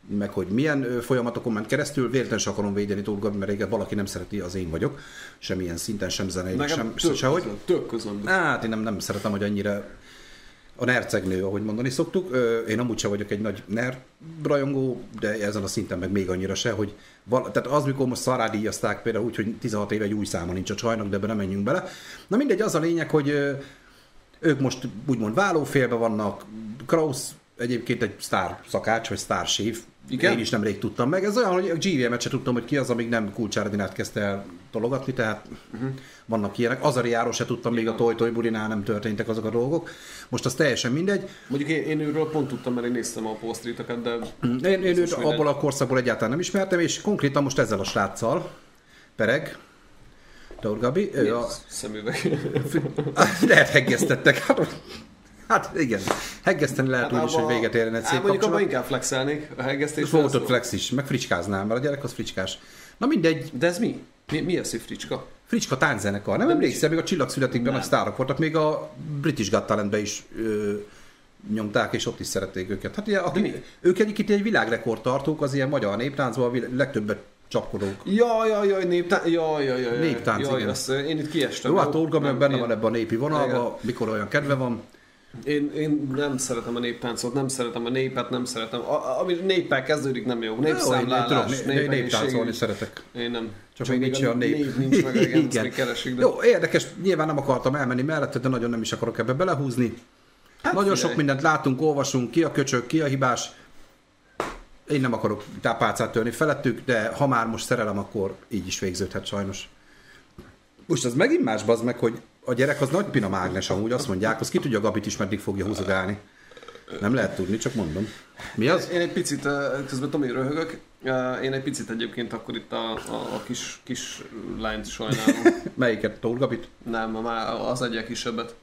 meg hogy milyen folyamatokon ment keresztül, véletlenül sem akarom védeni Tóth Gabi, mert régen valaki nem szereti, az én vagyok, semmilyen szinten, sem zenei, sem, tök sehogy. közöm, tök közöm. Hát én nem, nem szeretem, hogy annyira a nercegnő, ahogy mondani szoktuk. Én amúgy sem vagyok egy nagy nerd rajongó, de ezen a szinten meg még annyira se, hogy val- tehát az, mikor most szarádíjazták például úgy, hogy 16 éve egy új száma nincs a csajnak, de ebbe nem menjünk bele. Na mindegy, az a lényeg, hogy ők most úgymond válófélbe vannak, Krausz egyébként egy sztár szakács, vagy sztár séf, Igen? Én is nemrég tudtam meg. Ez olyan, hogy a GVM-et se tudtam, hogy ki az, amíg nem Kulcsárdinát kezdte el tologatni, tehát uh-huh. vannak ilyenek. Azariáról se tudtam, még a Toy Toy Burinál nem történtek azok a dolgok. Most az teljesen mindegy. Mondjuk én, én őről pont tudtam, mert én néztem a posztritokat, de Én, én őt abból a korszakból egyáltalán nem ismertem, és konkrétan most ezzel a sráccal, Pereg, Tóth Gabi, ő a, szemüveg. [LAUGHS] lehet heggeztettek. Hát, hát igen, heggeszteni lehet úgy is, hogy véget érjen egy Hát szép mondjuk abban inkább flexelnék a hegesztés. Volt ott flex is, meg fricskáznám, mert a gyerek az fricskás. Na mindegy, De ez mi? Mi, mi ez, hogy fricska? Fricska tánczenekar. Nem emlékszel, még a Csillagszületékben nagy sztárok voltak, még a British Got Talentben is ö, nyomták, és ott is szerették őket. Hát ugye, aki, ők egyébként egy világrekord tartók, az ilyen magyar néptáncban a legtöbbet csapkodók. Jaj, jaj, jaj, néptánc, jaj, jaj, jaj, Néptánc, jaj, igen. Azt, én itt kiestem. Jó, hát Nem, benne van ebben a népi vonalban, mikor olyan kedve van. Én, én nem szeretem a néptáncot, nem szeretem a népet, nem szeretem. A, ami néppel kezdődik, nem jó. Népszámlálás, né- né- néptáncolni szeretek. Én nem. Csak még nincs olyan nép. Név nincs meg, igen, igen. keresik, de... Jó, érdekes, nyilván nem akartam elmenni mellette, de nagyon nem is akarok ebbe belehúzni. Hát nagyon figyelj. sok mindent látunk, olvasunk, ki a köcsög, ki a hibás. Én nem akarok tápálcát törni felettük, de ha már most szerelem, akkor így is végződhet sajnos. Most az megint más, az meg, hogy a gyerek az nagy pina mágnes amúgy, azt mondják, az ki tudja Gabit is meddig fogja húzogálni. Nem lehet tudni, csak mondom. Mi az? Én egy picit, közben Tomi röhögök, én egy picit egyébként akkor itt a, a, a kis, kis lányt sajnálom. [LAUGHS] Melyiket? Tóth Gabit? nem, már az egyel kisebbet.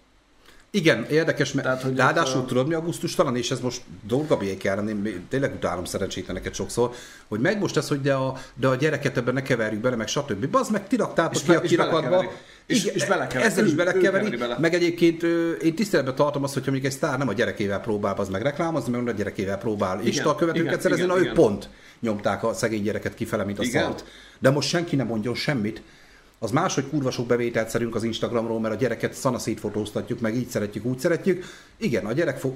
Igen, érdekes, mert Tehát, hogy ráadásul a- tudod mi augusztustalan, és ez most dolgabiék ellen, én tényleg utálom szerencsétleneket sokszor, hogy megy most ez, hogy de a, de a gyereket ebben ne keverjük bele, meg stb. Bazd meg, ti raktátok És ki a be- és belekeveri. És- és belekeveri. Ezzel is Ő- ő belekeveri, keveri bele. meg egyébként én tiszteletben tartom azt, hogyha még egy sztár nem a gyerekével próbál az meg reklámozni, mert a gyerekével próbál Insta követőket igen, szerezni, igen, na igen. pont nyomták a szegény gyereket kifele, mint a Igen. szart. De most senki nem mondjon semmit. Az más, hogy kurva sok bevételt szerünk az Instagramról, mert a gyereket szanaszét fotóztatjuk, meg így szeretjük, úgy szeretjük. Igen, a gyerek fog,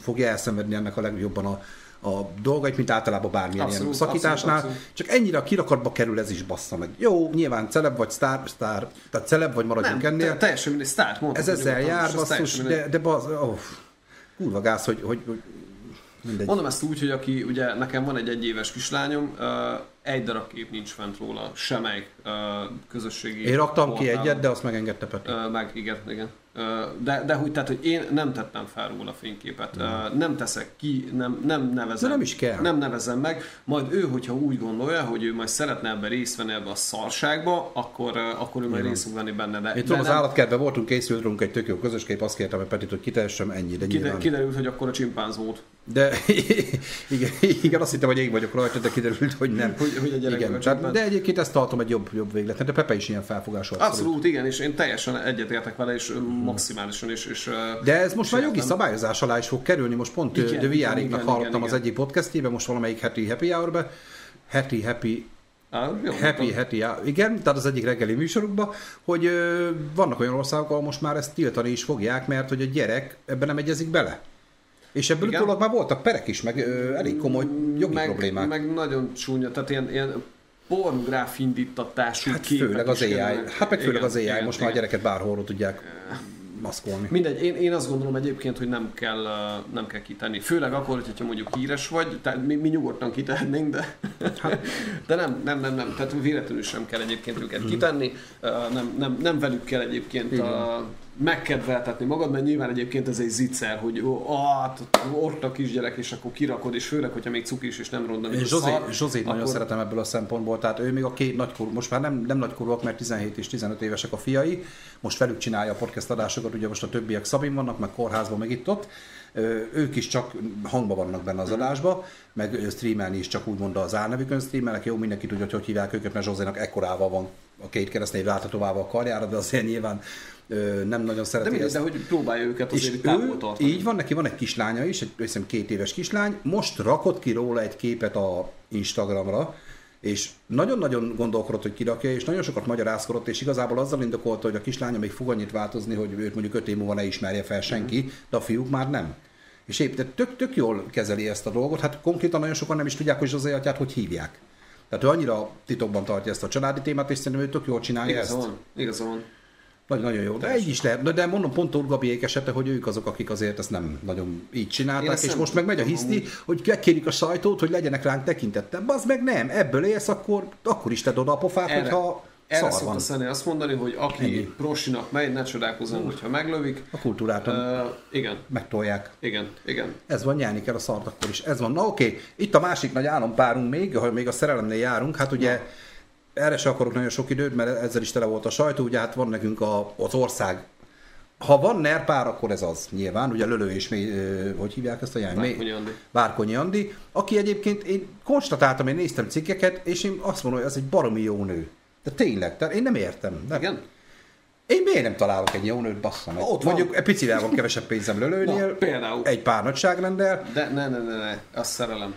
fogja elszenvedni ennek a legjobban a, a dolgait, mint általában bármilyen Abszolút, ilyen szakításnál. abszolút, abszolút. Csak ennyire a kirakatba kerül ez is bassza meg. Jó, nyilván celeb vagy sztár, sztár tehát celeb vagy maradjunk Nem, ennél. te, teljesen mindegy, sztárt mondtad. ez ezzel jár, basszus, de, de baz, oh, kurva gáz, hogy, hogy, hogy mindegy. Mondom ezt úgy, hogy aki, ugye nekem van egy egyéves kislányom, uh, egy darab kép nincs fent róla, semmelyik uh, közösségi Én raktam ki portálon. egyet, de azt megengedte Peti. Ö, meg, igen, igen. De, de hogy, tehát, hogy én nem tettem fel róla fényképet, Ö, nem teszek ki, nem, nem nevezem. De nem is kell. Nem nevezem meg, majd ő, hogyha úgy gondolja, hogy ő majd szeretne ebbe részt venni ebbe a szarságba, akkor, akkor ő majd részt fog venni benne. De, Én tudom, az nem- állatkertben voltunk, készült rólunk egy tök jó közös kép, azt kértem a Petit, hogy kitessem ennyi, de Kide, kiderült, hogy akkor a csimpánz volt. De [LAUGHS] igen, igen, azt hittem, hogy ég vagyok rajta, de kiderült, hogy nem. Hogy- hogy a gyerek igen, tehát, de egyébként ezt tartom egy jobb, jobb végletnek, de Pepe is ilyen felfogású. Abszolút. Abszolút, igen, és én teljesen egyetértek vele, és ö, maximálisan, és, és De ez most már jogi sértem. szabályozás alá is fog kerülni. Most pont Igen, De igen, Viáréknak igen, hallottam igen, az egyik podcastjében, most valamelyik heti happy hour heti happy Á, jó, Happy, happy, igen, tehát az egyik reggeli műsorukban, hogy ö, vannak olyan országok, ahol most már ezt tiltani is fogják, mert hogy a gyerek ebben nem egyezik bele. És ebből Igen. utólag már voltak perek is, meg ö, elég komoly jogi meg, problémák. Meg nagyon csúnya, tehát ilyen, ilyen pornográf indítatású Hát főleg az AI. kerülnek. Hát meg főleg Igen, az AI, igen, most már a igen. gyereket bárhol tudják maszkolni. Mindegy, én, én azt gondolom egyébként, hogy nem kell, nem kell kitenni. Főleg akkor, hogyha mondjuk híres vagy, tehát mi, mi nyugodtan kitehetnénk, de, [LAUGHS] de nem, nem, nem, nem, tehát véletlenül sem kell egyébként őket kitenni, nem, nem, nem velük kell egyébként a, megkedveltetni magad, mert nyilván egyébként ez egy zicser, hogy ó, ah, ott a kisgyerek, és akkor kirakod, és főleg, hogyha még cukis és nem ronda, mint Zsozé, szar, Zsozét nagyon akkor- szeretem ebből a szempontból, tehát ő még a két nagykorú, most már nem, nem nagykorúak, mert 17 és 15 évesek a fiai, most velük csinálja a podcast adásokat, ugye most a többiek Szabin vannak, meg kórházban, meg itt ott, ők is csak hangban vannak benne az adásba, meg streamelni is csak úgymond az álnevükön streamelnek, jó, mindenki tudja, hogy hogy hívják őket, mert Zsozénak ekkorával van a két keresztnév láthatóvával a karjára, de azért nyilván ö, nem nagyon De, szereti mindegy, ezt. de hogy próbálja őket azért És távol ő, tartani. így van, neki van egy kislánya is, egy hiszem két éves kislány, most rakott ki róla egy képet a Instagramra, és nagyon-nagyon gondolkodott, hogy kirakja, és nagyon sokat magyarázkodott, és igazából azzal indokolta, hogy a kislánya még fog annyit változni, hogy őt mondjuk öt év múlva ne ismerje fel senki, de a fiúk már nem. És épp de tök, tök jól kezeli ezt a dolgot, hát konkrétan nagyon sokan nem is tudják, hogy Zsozé atyát hogy hívják. Tehát ő annyira titokban tartja ezt a családi témát, és szerintem ő tök jól csinálja Igaza ezt. van, igaza van. Nagyon, nagyon jó. De így is lehet. De- mondom, pont Tóth Gabiék esete, hogy ők azok, akik azért ezt nem nagyon így csinálták, és most meg megy a hiszti, hogy megkérik a sajtót, hogy legyenek ránk tekintettel. Bazd meg nem, ebből élsz, akkor, akkor is tedd oda a pofát, Erre- hogyha Erre szokta van. Szeni azt mondani, hogy aki Ennyi. prosinak megy, ne csodálkozzon, hogyha meglövik. A kultúrát uh, igen, megtolják. igen, igen. Ez van, nyelni kell a szart akkor is. Ez van. Na oké, itt a másik nagy állampárunk még, ha még a szerelemnél járunk, hát ugye erre se akarok nagyon sok időt, mert ezzel is tele volt a sajtó, ugye hát van nekünk a, az ország ha van NER pár, akkor ez az nyilván, ugye Lölő és mély, hogy hívják ezt a jány? Várkonyi Andi. Várkonyi Andi, aki egyébként én konstatáltam, én néztem cikkeket, és én azt mondom, hogy ez egy baromi jó nő. De tényleg, tehát én nem értem. Nem. Igen? Én miért nem találok egy jó nőt, bassza meg. Ott. Mondjuk egy picivel van kevesebb pénzem Lölőnél, Na, például. egy pár nagyságrendel, De ne, ne, ne, ne, az szerelem.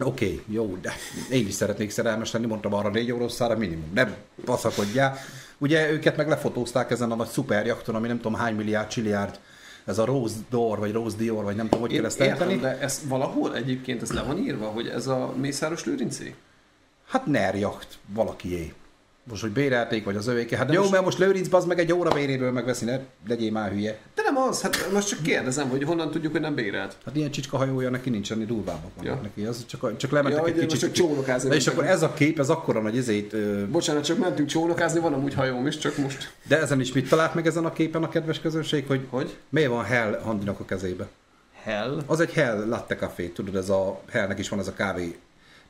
Oké, okay, jó, de én is szeretnék szerelmes lenni, mondtam arra négy oroszára minimum, nem baszakodjál. Ugye őket meg lefotózták ezen a nagy szuperjakton, ami nem tudom hány milliárd, csilliárd, ez a Rose Door, vagy Rose Dior, vagy nem tudom, hogy kell ezt értem, de ez valahol egyébként ez le van írva, hogy ez a Mészáros Lőrincé? Hát NER jacht, valakié. Most, hogy bérelték, vagy az övéke. Hát jó, most- mert most Lőrinc az meg egy óra béréből megveszi, ne legyél már hülye. De nem az, hát most csak kérdezem, hogy honnan tudjuk, hogy nem bérelt. Hát ilyen csicska hajója neki nincs, ennél durvábbak vannak Ja. neki. Az csak, csak lementek Ja, egy kicsit. csak csónakázni Na, és akkor ez a kép, ez akkora nagy izét, ö, Bocsánat, csak mentünk csónakázni, van amúgy hajóm is, csak most. de ezen is mit talált meg ezen a képen a kedves közönség, hogy Hogy? miért van Hell Handinak a kezébe? Hell? Az egy Hell latte café, tudod, ez a Hellnek is van ez a kávé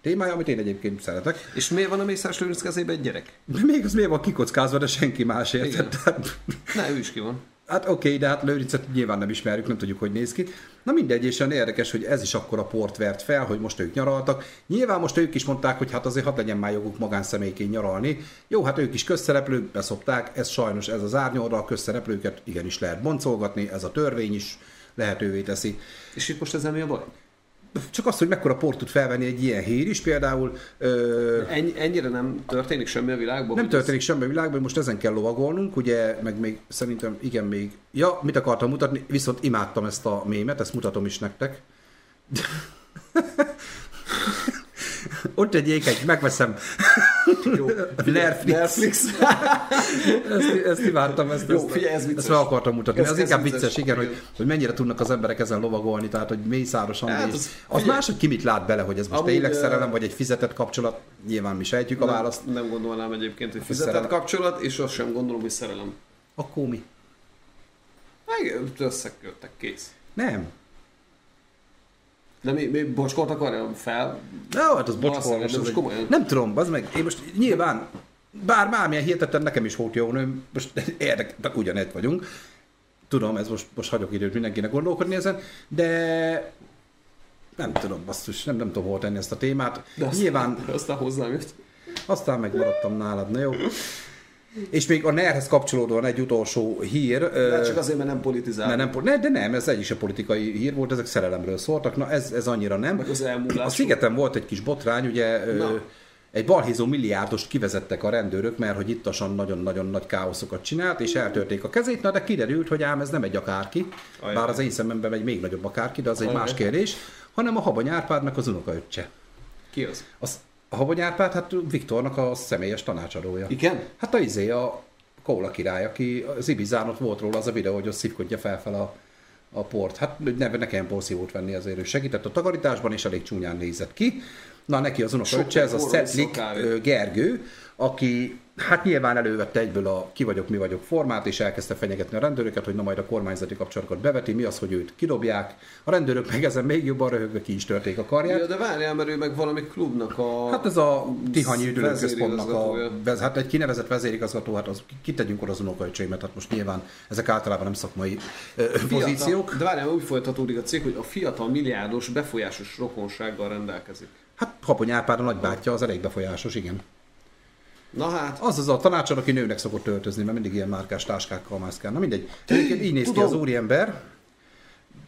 témája, amit én egyébként szeretek. És miért van a Mészáros Lőrinc kezében egy gyerek? De még az miért van kikockázva, de senki más érted. Tehát, Ne, ő is ki van. Hát oké, de hát Lőrincet nyilván nem ismerjük, nem tudjuk, hogy néz ki. Na mindegy, és olyan érdekes, hogy ez is akkor a port vert fel, hogy most ők nyaraltak. Nyilván most ők is mondták, hogy hát azért hadd legyen már joguk magánszemélyként nyaralni. Jó, hát ők is közszereplők, beszopták, ez sajnos ez az árnyolra, a közszereplőket igenis lehet boncolgatni, ez a törvény is lehetővé teszi. És itt most ezzel mi a baj? Csak az, hogy mekkora port tud felvenni egy ilyen hír is, például ö, Ennyi, ennyire nem történik semmi a világban? Nem történik semmi a világban, most ezen kell lovagolnunk, ugye, meg még szerintem igen még... Ja, mit akartam mutatni, viszont imádtam ezt a mémet, ezt mutatom is nektek. [LAUGHS] Ott egy ékeny, megveszem. Jó. [LAUGHS] Netflix. Netflix. [LAUGHS] Ezt, ezt imádtam, ezt, Jó, ezt, figyelj, ez vicces. ezt meg akartam mutatni. Ez- Ez, inkább vicces, vicces, igen, hogy, hogy mennyire tudnak az emberek ezen lovagolni, tehát hogy mészárosan. Hát Hát, az- az, más, hogy ki mit lát bele, hogy ez most Amúgy, tényleg szerelem, vagy egy fizetett kapcsolat, nyilván mi sejtjük a választ. Nem, nem gondolnám egyébként, hogy fizetett szerelem. kapcsolat, és azt sem gondolom, hogy szerelem. Akkor mi? Meg összeköttek, kész. Nem. De mi, mi bocskort akarja fel? Na, hát az de az egy... komolyan. Nem tudom, az meg, én most nyilván, bár bármilyen hihetetlen nekem is volt jó nőm, most érdek, de ugyanett vagyunk. Tudom, ez most, most hagyok időt mindenkinek gondolkodni ezen, de nem tudom, basszus, nem, nem tudom hol tenni ezt a témát. De aztán, Nyilván Aztán hozzám jött. aztán megmaradtam nálad, na jó. És még a NER-hez kapcsolódóan egy utolsó hír. De csak azért, mert nem politizál. mert nem, ne, de nem, ez egyik se politikai hír volt, ezek szerelemről szóltak, na ez, ez annyira nem. Meg az elmúlásról. A szigeten volt egy kis botrány, ugye Na. egy balhézó milliárdost kivezettek a rendőrök, mert hogy ittasan nagyon-nagyon nagy káoszokat csinált, és eltörték a kezét, na de kiderült, hogy ám ez nem egy akárki, Ajaj. bár az én szememben egy még nagyobb akárki, de az egy Ajaj. más kérdés, hanem a Habony Árpádnak az unokaöccse. Ki az? Az, a Habony Árpád, hát Viktornak a személyes tanácsadója. Igen? Hát a izé, a Kóla király, aki az Ibizán ott volt róla az a videó, hogy ott szívkodja felfel a, a port. Hát ne, ne kelljen porszívót venni azért, ő segített a takarításban, és elég csúnyán nézett ki. Na, neki az unokaöccse, ez a Szetlik Gergő, aki hát nyilván elővette egyből a ki vagyok, mi vagyok formát, és elkezdte fenyegetni a rendőröket, hogy na majd a kormányzati kapcsolatokat beveti, mi az, hogy őt kidobják. A rendőrök meg ezen még jobban röhögve ki is törték a karját. Ja, de várjál, mert ő meg valami klubnak a... Hát ez a Tihanyi üdülőközpontnak a, hát egy kinevezett vezérigazgató, hát az kitegyünk oda az unokaöcsémet, hát most nyilván ezek általában nem szakmai ö, pozíciók. De várjál, úgy folytatódik a cég, hogy a fiatal milliárdos befolyásos rokonsággal rendelkezik. Hát Hapony Árpád a nagybátyja, az elég befolyásos, igen. Na hát, Az az a tanácsadó, aki nőnek szokott öltözni, mert mindig ilyen márkás táskákkal mászkál. Na mindegy. Egyébként így néz ki Tudom. az úriember.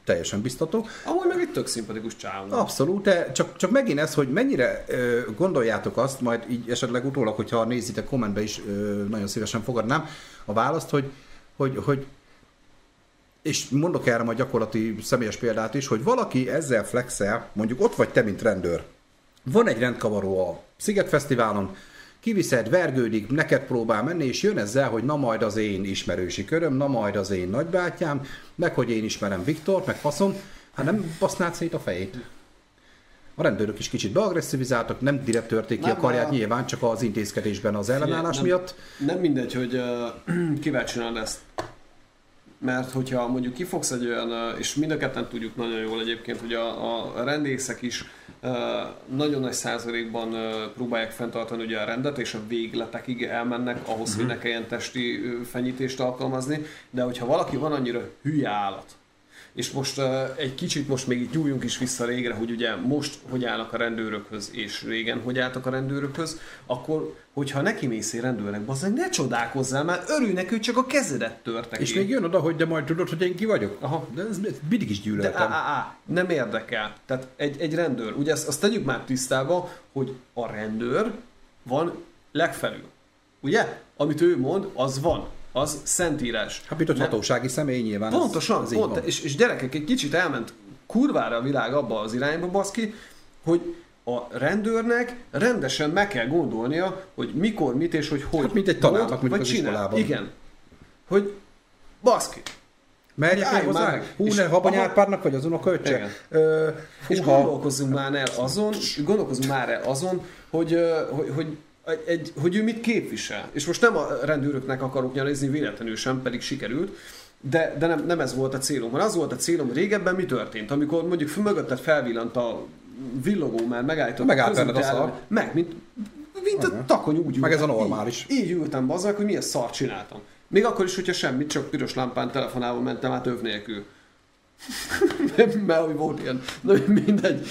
Teljesen biztató. amúgy meg egy tök szimpatikus csávó. Abszolút, de csak, csak megint ez, hogy mennyire ö, gondoljátok azt, majd így esetleg utólag, hogyha nézitek kommentbe is, ö, nagyon szívesen fogadnám a választ, hogy, hogy, hogy és mondok erre majd gyakorlati személyes példát is, hogy valaki ezzel flexel, mondjuk ott vagy te, mint rendőr, van egy rendkavaró a Szigetfesztiválon, kiviszed, vergődik, neked próbál menni, és jön ezzel, hogy na majd az én ismerősi köröm, na majd az én nagybátyám, meg hogy én ismerem Viktor, meg faszom, hát nem basznád szét a fejét. A rendőrök is kicsit beagresszivizáltak, nem direkt törték ki Nem, a karját a- nyilván, csak az intézkedésben az ellenállás nem, miatt. Nem mindegy, hogy uh, [CLEARS THROAT] kivel csinálod ezt. Mert hogyha mondjuk kifogsz egy olyan, és mind a ketten tudjuk nagyon jól egyébként, hogy a, a rendészek is nagyon nagy százalékban próbálják fenntartani ugye a rendet, és a végletekig elmennek ahhoz, hogy ne kelljen testi fenyítést alkalmazni, de hogyha valaki van annyira hülye állat, és most uh, egy kicsit most még itt nyúljunk is vissza régre, hogy ugye most hogy állnak a rendőrökhöz, és régen hogy álltak a rendőrökhöz, akkor hogyha neki mész egy rendőrnek, bazdmeg, ne csodálkozzál, mert örülnek, hogy csak a kezedet törtek És még jön oda, hogy de majd tudod, hogy én ki vagyok. Aha. De ez, mindig is De gyűlöltem. á, á, á, nem érdekel. Tehát egy, egy rendőr, ugye azt, azt tegyük már tisztába, hogy a rendőr van legfelül. Ugye? Amit ő mond, az van. Az szentírás. Hát, mint ott hatósági személy nyilván. Pontosan, ez, ez pont, és, és gyerekek, egy kicsit elment kurvára a világ abba az irányba, baszki, hogy a rendőrnek rendesen meg kell gondolnia, hogy mikor, mit és hogy hogy. Hát, mint egy tanárnak, mond, mondjuk vagy az csinál. iskolában. Igen. Hogy baszki. Merjek meg Álljunk már hozzá? meg. Hú, ne Habony aha- Árpádnak vagy az unokaöccse? És gondolkozzunk már el azon, gondolkozzunk már el azon, hogy, hogy, hogy, egy, egy, hogy ő mit képvisel. És most nem a rendőröknek akarok nyalizni, véletlenül sem, pedig sikerült, de, de nem, nem ez volt a célom. Hanem az volt a célom, hogy régebben mi történt, amikor mondjuk mögötted felvillant a villogó, mert megállított Megállt a szar. Meg, mint, mint a takony úgy Meg ez a ültem. normális. Így, így ültem bazzak, hogy milyen szart csináltam. Még akkor is, hogyha semmit, csak piros lámpán telefonálva mentem át öv nélkül. [LAUGHS] Mert hogy volt ilyen. Na mindegy.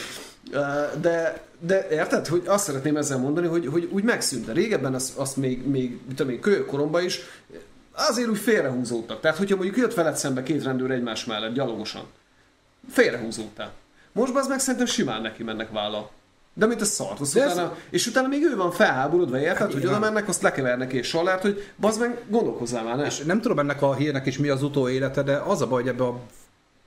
De, de érted, hogy azt szeretném ezzel mondani, hogy, hogy úgy megszűnt. De régebben azt, azt még, még tudom én, kölyökkoromban is azért úgy félrehúzódtak. Tehát, hogyha mondjuk jött veled szembe két rendőr egymás mellett gyalogosan, félrehúzódtál. Most az meg szerintem simán neki mennek vállal. De mint a szart, azt De ez- utána, és utána még ő van felháborodva, érted, hogy oda mennek, azt lekevernek és salárt, hogy bazd meg, gondolkozzál már, ne? És nem tudom ennek a hírnek is mi az utóélete, de az a baj, hogy ebbe a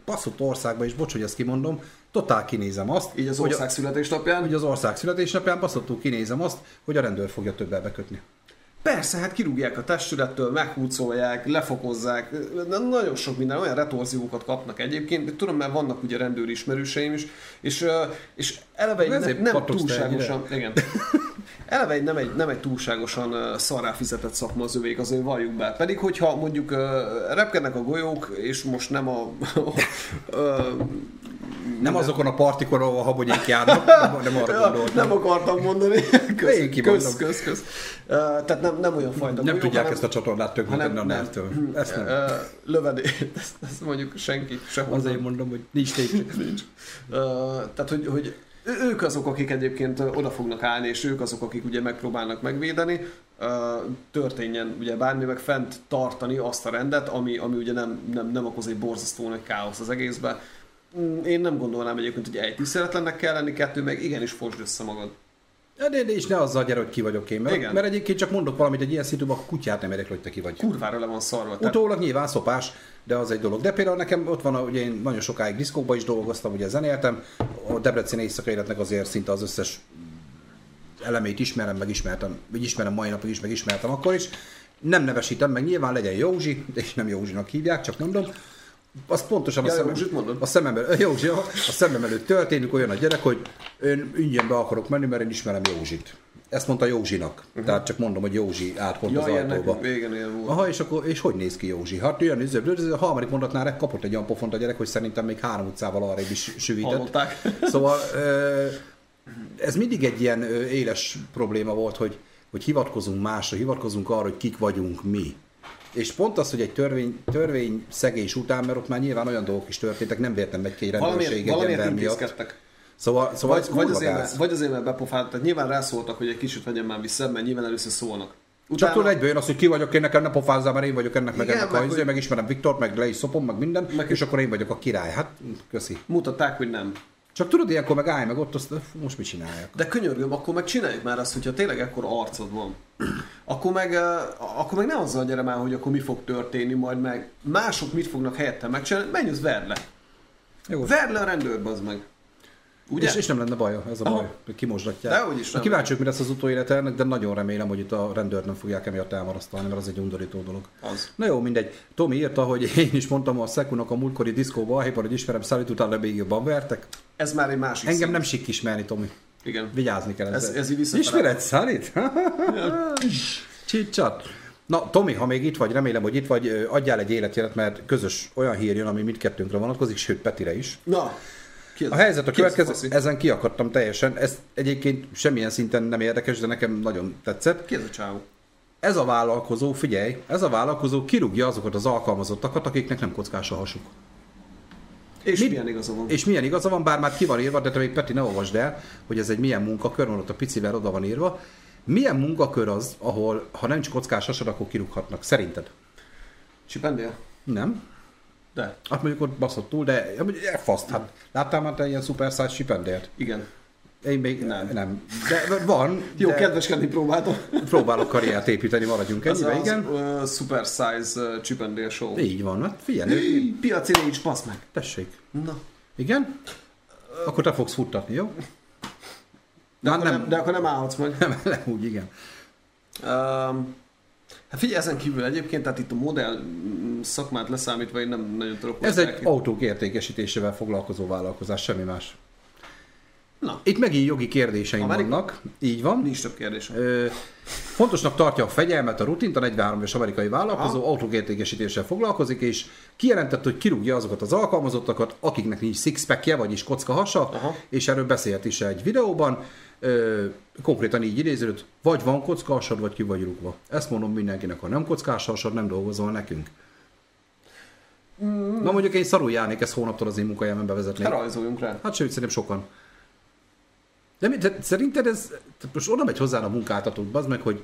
passzott országban is, bocs, hogy ezt kimondom, totál kinézem azt, Így az hogy, ország születésnapján. a, hogy az ország születésnapján passzottul kinézem azt, hogy a rendőr fogja többel bekötni. Persze, hát kirúgják a testülettől, meghúzolják, lefokozzák, de nagyon sok minden, olyan retorziókat kapnak egyébként, tudom, mert vannak ugye rendőri ismerőseim is, és, és eleve egy nem, nem túlságosan, igen, [LAUGHS] eleve egy nem, egy nem egy túlságosan szarrá fizetett szakma az övék, azért valljuk be. Pedig, hogyha mondjuk repkednek a golyók, és most nem a, [LAUGHS] ö, Nem azokon a partikon, ahol a habonyék járnak, nem, nem arra [LAUGHS] gondoltam. nem akartam mondani. [LAUGHS] Kösz, Én kösz, kösz, kösz. Uh, tehát nem, nem olyan fajta Nem tudják hanem- ezt a csatornát tönkretenni a nem. nervtől. Ezt nem. Ö, lövedék, [LAUGHS] ezt, ezt mondjuk senki sehol Azért mondom, hogy nincs tétség. Nincs. Ö, tehát, hogy, hogy ők azok, akik egyébként oda fognak állni, és ők azok, akik ugye megpróbálnak megvédeni, történjen ugye bármi, meg fent tartani azt a rendet, ami, ami ugye nem, nem, nem okoz egy borzasztó nagy káosz az egészbe. Mm, Én nem gondolnám egyébként, hogy egy tiszteletlennek kell lenni, kettő meg igenis fosd össze magad. De, de és ne azzal gyere, hogy ki vagyok én. Mert, Igen. mert egyébként csak mondok valamit egy ilyen szituban, akkor kutyát nem érek, hogy te ki vagy. Kurvára le van szarva. Tehát, Utólag nyilván szopás, de az egy dolog. De például nekem ott van, ugye én nagyon sokáig diszkókban is dolgoztam, ugye zenéltem, a Debrecen éjszaka életnek azért szinte az összes elemét ismerem, meg ismertem, vagy ismerem mai napig is, meg ismertem akkor is. nem nevesítem meg, nyilván legyen Józsi, és nem Józsinak hívják, csak mondom, az pontosan Ja, a, szemem, a szemem, elő, Józsi, a szemem előtt történik olyan a gyerek, hogy én ingyenbe akarok menni, mert én ismerem Józsit. Ezt mondta Józsinak. Uh-huh. Tehát csak mondom, hogy Józsi át pont Ja, az ajtóba. ilyen volt. Aha, és, akkor, és hogy néz ki Józsi? Hát ilyen üzőbb, a harmadik mondatnál kapott egy olyan pofont a gyerek, hogy szerintem még három utcával arrébb is süvített. Hallották. [LAUGHS] Szóval ez mindig egy ilyen éles probléma volt, hogy, hogy hivatkozunk másra, hivatkozunk arra, hogy kik vagyunk mi. És pont az, hogy egy törvény, törvény szegés után, mert ott már nyilván olyan dolgok is történtek, nem vértem megy ki egy rendőrség egy ember miatt. Szóval, szóval Vagy, ez vagy, azért, mert, vagy azért, mert bepofált, tehát nyilván rászóltak, hogy egy kicsit vegyen már vissza, mert nyilván először szólnak. Csak tudod, egyből jön az, hogy ki vagyok én, nekem ne pofázzál, mert én vagyok ennek, meg Igen, ennek meg a hogy- izé, meg ismerem Viktort, meg le is szopom, meg minden, Meg- és akkor én vagyok a király. Hát, köszi. mutatták, hogy nem. Csak tudod, ilyenkor meg állj meg ott, azt most mit csináljak? De könyörgöm, akkor meg csináljuk már azt, hogyha tényleg ekkora arcod van. [CLEARS THROAT] Akkor meg, eh, akkor meg ne azzal gyere már, hogy akkor mi fog történni, majd meg mások mit fognak helyette megcsinálni, menj az verd le. Jó. Verd le a rendőrbe, az meg. Ugye? És, és nem lenne baja, ez a Aha. baj, hogy kimosdatják. Dehogy is Na, nem. Kíváncsiak, mi lesz az utóélete ennek, de nagyon remélem, hogy itt a rendőrt nem fogják emiatt elmarasztalni, mert az egy undorító dolog. Az. Na jó, mindegy. Tomi írta, hogy [LAUGHS] én is mondtam a Szekunak a múltkori diszkóba, ahelyben, hogy ismerem Szalit, utána még jobban vertek. Ez már egy másik Engem szint. nem sik ismerni, Tomi. Igen. Vigyázni kell Ez- ezzel. ez így visszafele. Ismered Szalit? [LAUGHS] Csicsat. Na, Tomi, ha még itt vagy, remélem, hogy itt vagy, adjál egy életjelet, mert közös olyan hír jön, ami mindkettőnkre vonatkozik, sőt Petire is. Na, ki A helyzet a ki következő, ezen kiakadtam teljesen, ez egyébként semmilyen szinten nem érdekes, de nekem nagyon tetszett. Ki ez a csávó? Ez a vállalkozó, figyelj, ez a vállalkozó kirúgja azokat az alkalmazottakat, akiknek nem kockás a hasuk. És Mit- milyen igaza van? És milyen igaza van, bár már ki van írva, de te még Peti ne olvasd el, hogy ez egy milyen munkakör, van ott a picivel oda van írva. Milyen munkakör az, ahol ha nem csak kockás hasad, akkor kirúghatnak? Szerinted? Csipendél? Nem? De. Hát mondjuk ott baszott túl, de elfaszt. Hát, láttál már te ilyen szuper size sipendért? Igen. Én még Nem. nem. De van. Jó, de kedveskedni próbáltam. próbálok karriert építeni, maradjunk ennyibe, az igen. uh, Super Size uh, Chipendale Show. Így van, hát figyelj, Piaci nincs, basz meg. tessék. Na. Igen? Akkor te fogsz futtatni, jó? De, Már akkor nem. nem, de akkor nem állhatsz meg. Nem, nem úgy, igen. Um, hát figyelj, ezen kívül egyébként, tehát itt a modell mm, szakmát leszámítva én nem nagyon tudok Ez egy autók értékesítésével foglalkozó vállalkozás, semmi más. Na, Itt megint jogi kérdéseim Amerika? vannak, így van. nincs több kérdésem. Ö, fontosnak tartja a fegyelmet, a rutint, a 43 éves amerikai vállalkozó autók értékesítéssel foglalkozik, és kijelentett, hogy kirúgja azokat az alkalmazottakat, akiknek nincs sixpackje, vagyis kocka hasa, Aha. és erről beszélt is egy videóban. Ö, konkrétan így idéződött, vagy van kocka hasad, vagy ki vagy rúgva. Ezt mondom mindenkinek, ha nem kockás hasad, nem dolgozol nekünk. Mm. Na mondjuk én szarul járnék ezt hónaptól az én munkahelyemen bevezetni. Hát rajzoljunk rá. Hát sőt, szerintem sokan. De, mi, de szerinted ez, most oda megy hozzá a munkáltatót, az meg, hogy